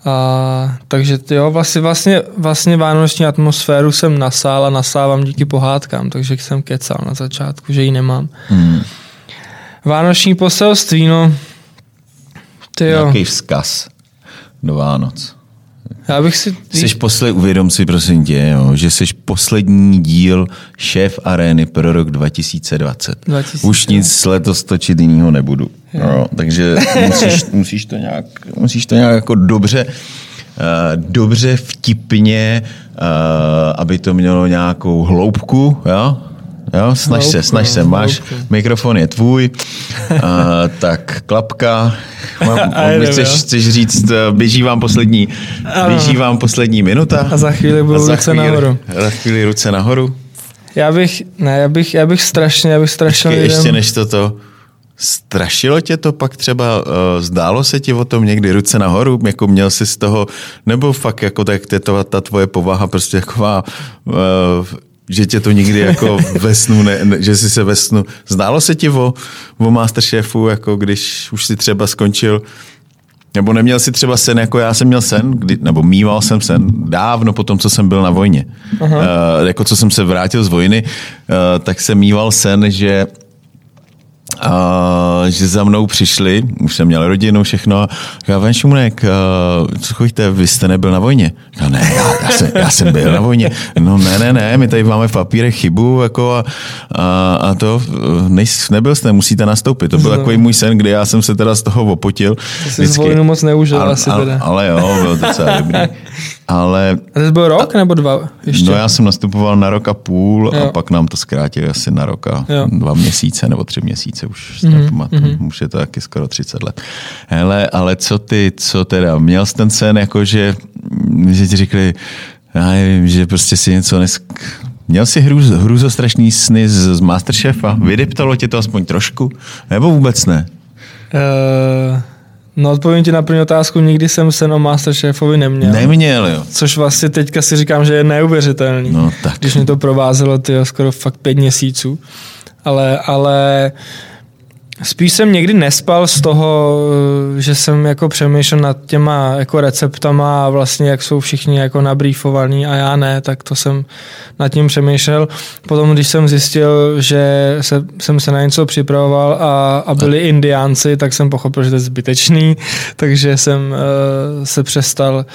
a takže jo, vlastně, vlastně, vlastně vánoční atmosféru jsem nasál a nasávám díky pohádkám, takže jsem kecal na začátku, že ji nemám. Hmm. Vánoční poselství, no. Ty jo. Nějaký vzkaz do Vánoc. Já bych si... Jsi posled, uvědom si prosím tě, jo, že jsi poslední díl šéf arény pro rok 2020. 2020. Už nic letos točit jiného nebudu. Jo, takže musíš, [laughs] musíš, to nějak, musíš to nějak jako dobře, uh, dobře vtipně, uh, aby to mělo nějakou hloubku, jo? Jo, snaž se, snaž se, máš, mikrofon je tvůj, uh, tak klapka, mám, [laughs] chceš, chceš říct, eh, běží vám poslední, běží vám poslední minuta. A za chvíli budou ruce chvíli, nahoru. Za chvíli ruce nahoru. Já bych, ne, já bych, já bych strašně, já bych strašně Ještě, ještě než toto, Strašilo tě to pak třeba, uh, zdálo se ti o tom někdy ruce nahoru, jako měl jsi z toho, nebo fakt jako tak to, ta tvoje povaha prostě taková uh, že tě to nikdy jako [laughs] ve snu, ne, ne, že jsi se ve snu, zdálo se ti o, o Masterchefu, jako když už si třeba skončil, nebo neměl si třeba sen, jako já jsem měl sen, kdy, nebo mýval jsem sen dávno po tom, co jsem byl na vojně. Uh, jako co jsem se vrátil z vojny, uh, tak jsem mýval sen, že a, že za mnou přišli, už jsem měl rodinu, všechno, říká, Ven Šumunek, co chodíte, vy jste nebyl na vojně? Říká, ne, já, já, jsem, já jsem byl na vojně. No ne, ne, ne, my tady máme v papírech chybu, jako a, a, a to, nejs, nebyl jste, musíte nastoupit. To byl takový můj sen, kdy já jsem se teda z toho opotil. To jsi z vojnu moc neužil ale, asi teda. Ale jo, byl docela dobrý. [laughs] Ale... A to byl rok nebo dva ještě? No já jsem nastupoval na rok a půl jo. a pak nám to zkrátili asi na rok a jo. dva měsíce nebo tři měsíce už mm-hmm. Mm-hmm. Už je to taky skoro 30 let. Hele, ale co ty, co teda? Měl jsi ten sen, jako že, že ti řekli, já nevím, že prostě si něco nesk... Měl jsi hrůz, strašný sny z, z Masterchefa? Vydeptalo tě to aspoň trošku? Nebo vůbec ne? Uh... No odpovím ti na první otázku, nikdy jsem se o Masterchefovi neměl. Neměl, jo. Což vlastně teďka si říkám, že je neuvěřitelný. No tak. Když mě to provázelo ty skoro fakt pět měsíců. Ale, ale Spíš jsem někdy nespal z toho, že jsem jako přemýšlel nad těma jako receptama a vlastně jak jsou všichni jako nabrýfovaní a já ne, tak to jsem nad tím přemýšlel. Potom, když jsem zjistil, že se, jsem se na něco připravoval a, a byli indiánci, tak jsem pochopil, že to je zbytečný, [laughs] takže jsem uh, se přestal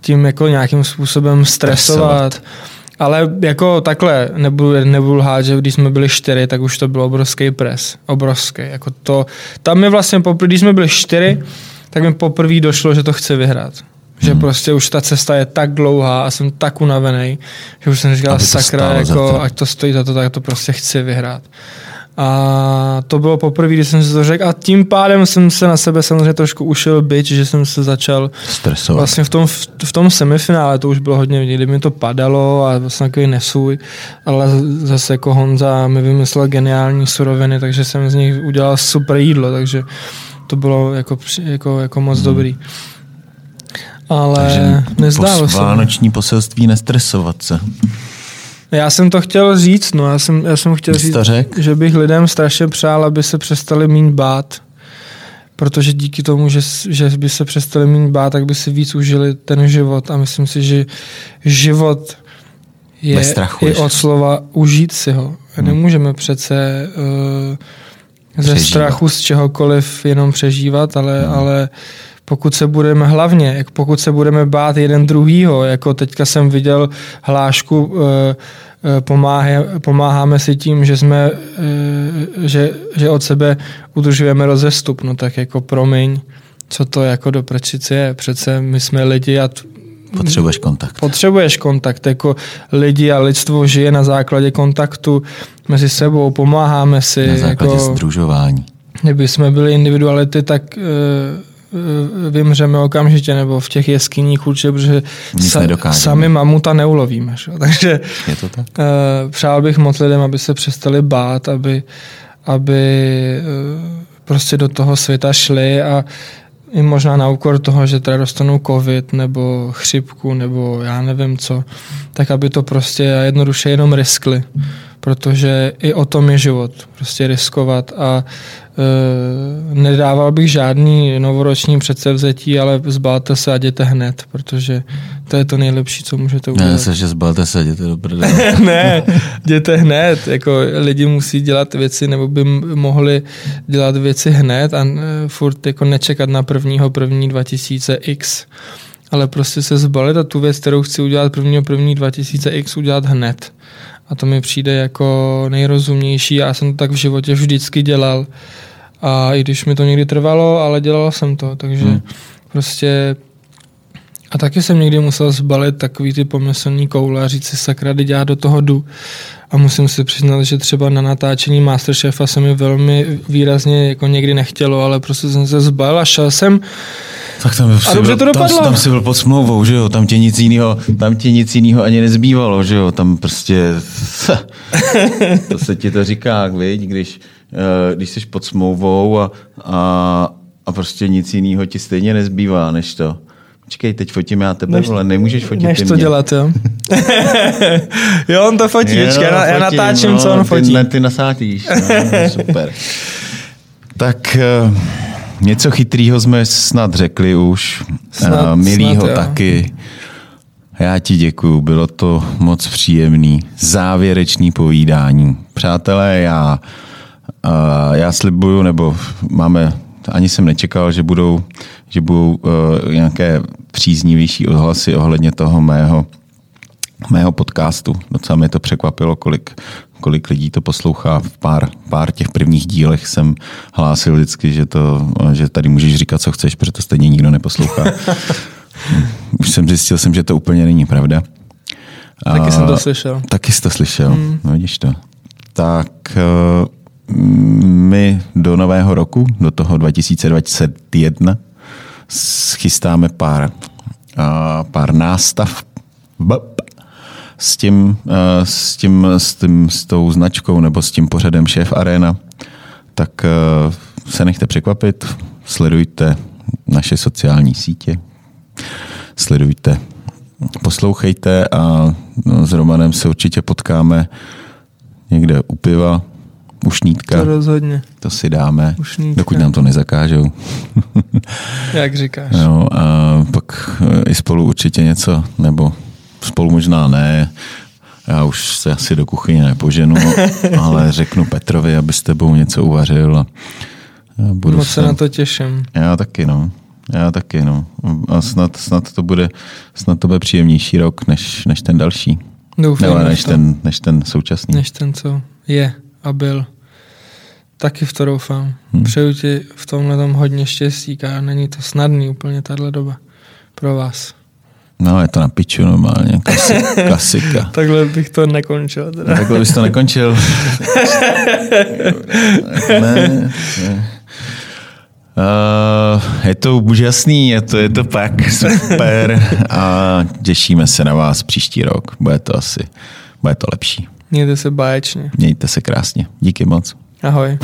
tím jako nějakým způsobem stresovat. stresovat ale jako takhle, nebudu, nebudu lhát, že když jsme byli čtyři, tak už to byl obrovský pres. Obrovský. Jako to, tam mi vlastně, poprvé, když jsme byli čtyři, tak mi poprvé došlo, že to chci vyhrát. Že hmm. prostě už ta cesta je tak dlouhá a jsem tak unavený, že už jsem říkal, sakra, jako, ať to stojí za to, tak to prostě chci vyhrát. A to bylo poprvé, když jsem si to řekl a tím pádem jsem se na sebe samozřejmě trošku ušil byť, že jsem se začal stresovat. Vlastně v tom, v, v tom semifinále to už bylo hodně vidět, kdy mi to padalo a vlastně takový nesůj, ale zase jako Honza mi vymyslel geniální suroviny, takže jsem z nich udělal super jídlo, takže to bylo jako, jako, jako moc hmm. dobrý. Ale takže nezdálo se. Vánoční poselství nestresovat se. Já jsem to chtěl říct, no, já jsem, já jsem chtěl Jsi říct, že bych lidem strašně přál, aby se přestali mít bát, protože díky tomu, že, že by se přestali mít bát, tak by si víc užili ten život a myslím si, že život je i od slova užít si ho. Hmm. Nemůžeme přece uh, ze přežívat. strachu z čehokoliv jenom přežívat, ale, hmm. ale pokud se budeme hlavně, jak pokud se budeme bát jeden druhýho, jako teďka jsem viděl hlášku, eh, eh, pomáhá, pomáháme si tím, že jsme, eh, že, že od sebe udržujeme rozestup, no tak jako promiň, co to jako do prčice je. Přece my jsme lidi a Potřebuješ kontakt. Potřebuješ kontakt, jako lidi a lidstvo žije na základě kontaktu mezi sebou, pomáháme si. Na základě jako, združování. Kdyby jsme byli individuality, tak Eh, vymřeme okamžitě, nebo v těch jeskyních určitě, protože sa, sami mamuta neulovíme. Že? [laughs] Takže Je to tak? Uh, přál bych moc lidem, aby se přestali bát, aby, aby uh, prostě do toho světa šli a i možná na úkor toho, že teda dostanou covid nebo chřipku nebo já nevím co, tak aby to prostě jednoduše jenom riskli, protože i o tom je život, prostě riskovat a e, nedával bych žádný novoroční předsevzetí, ale zbalte se a jděte hned, protože to je to nejlepší, co můžete udělat. Ne, se, že zbalte se a jděte do [laughs] ne, jděte hned, jako lidi musí dělat věci, nebo by mohli dělat věci hned a e, furt jako nečekat na prvního první 2000x ale prostě se zbalit a tu věc, kterou chci udělat prvního první 2000x, udělat hned. A to mi přijde jako nejrozumnější. Já jsem to tak v životě vždycky dělal. A i když mi to někdy trvalo, ale dělal jsem to, takže hmm. prostě a taky jsem někdy musel zbalit takový ty pomyslný koule a říct si sakra, kdy já do toho jdu. A musím si přiznat, že třeba na natáčení Masterchefa se mi velmi výrazně jako někdy nechtělo, ale prostě jsem se zbalil a šel jsem tak tam, a dobře byl, to dopadlo. Tam, tam si byl pod smlouvou, že jo, tam ti nic jiného, tam ti nic jiného ani nezbývalo, že jo, tam prostě, [laughs] to se ti to říká, viď, když, eh, když jsi pod smlouvou a, a, a prostě nic jiného ti stejně nezbývá, než to. Počkej, teď fotím já tebe, než, ale nemůžeš fotit než ty to mě. dělat, jo. [laughs] jo, on to fotí, jo, počkej, já, já natáčím, no, co on fotí. Ty, ty nasátíš, no, [laughs] super. tak uh, něco chytrýho jsme snad řekli už. Snad, uh, milýho snad, taky. Já ti děkuju, bylo to moc příjemný. Závěrečný povídání. Přátelé, já, uh, já slibuju, nebo máme, ani jsem nečekal, že budou, že budou uh, nějaké příznivější ohlasy ohledně toho mého mého podcastu. Docela mě to překvapilo, kolik, kolik lidí to poslouchá. V pár, pár těch prvních dílech jsem hlásil vždycky, že, to, že tady můžeš říkat, co chceš, protože to stejně nikdo neposlouchá. [laughs] Už jsem zjistil, jsem, že to úplně není pravda. Taky jsem to slyšel. Taky jsi to slyšel, hmm. no vidíš to. Tak eh, my do nového roku, do toho 2021, schystáme pár, pár nástav s tím, s, tím, s, tím, s tou značkou nebo s tím pořadem Šéf Arena, tak se nechte překvapit, sledujte naše sociální sítě, sledujte, poslouchejte a s Romanem se určitě potkáme někde u piva Ušnítka, To rozhodně. to si dáme, Ušnítka. dokud nám to nezakážou. [laughs] Jak říkáš. No a pak eh, i spolu určitě něco, nebo spolu možná ne. Já už se asi do kuchyně nepoženu, [laughs] ale řeknu Petrovi, aby s tebou něco uvařil. A budu Moc se na to těším. Já taky, no. Já taky, no. A snad, snad to bude, snad to bude příjemnější rok, než, než ten další. Doufám, Nebo než ten, než ten současný. než ten, co je a byl. Taky v to doufám. Hmm. Přeju ti v tomhle tom hodně štěstí, a není to snadný úplně tahle doba pro vás. No, je to na piču normálně. Klasi, [laughs] klasika. Takhle bych to nekončil. Teda. Takhle bys to nekončil. [laughs] ne, ne. Uh, je to úžasný, je to, je to pak super a těšíme se na vás příští rok. Bude to asi, bude to lepší. Mějte se báječně. Mějte se krásně. Díky moc. Ahoj.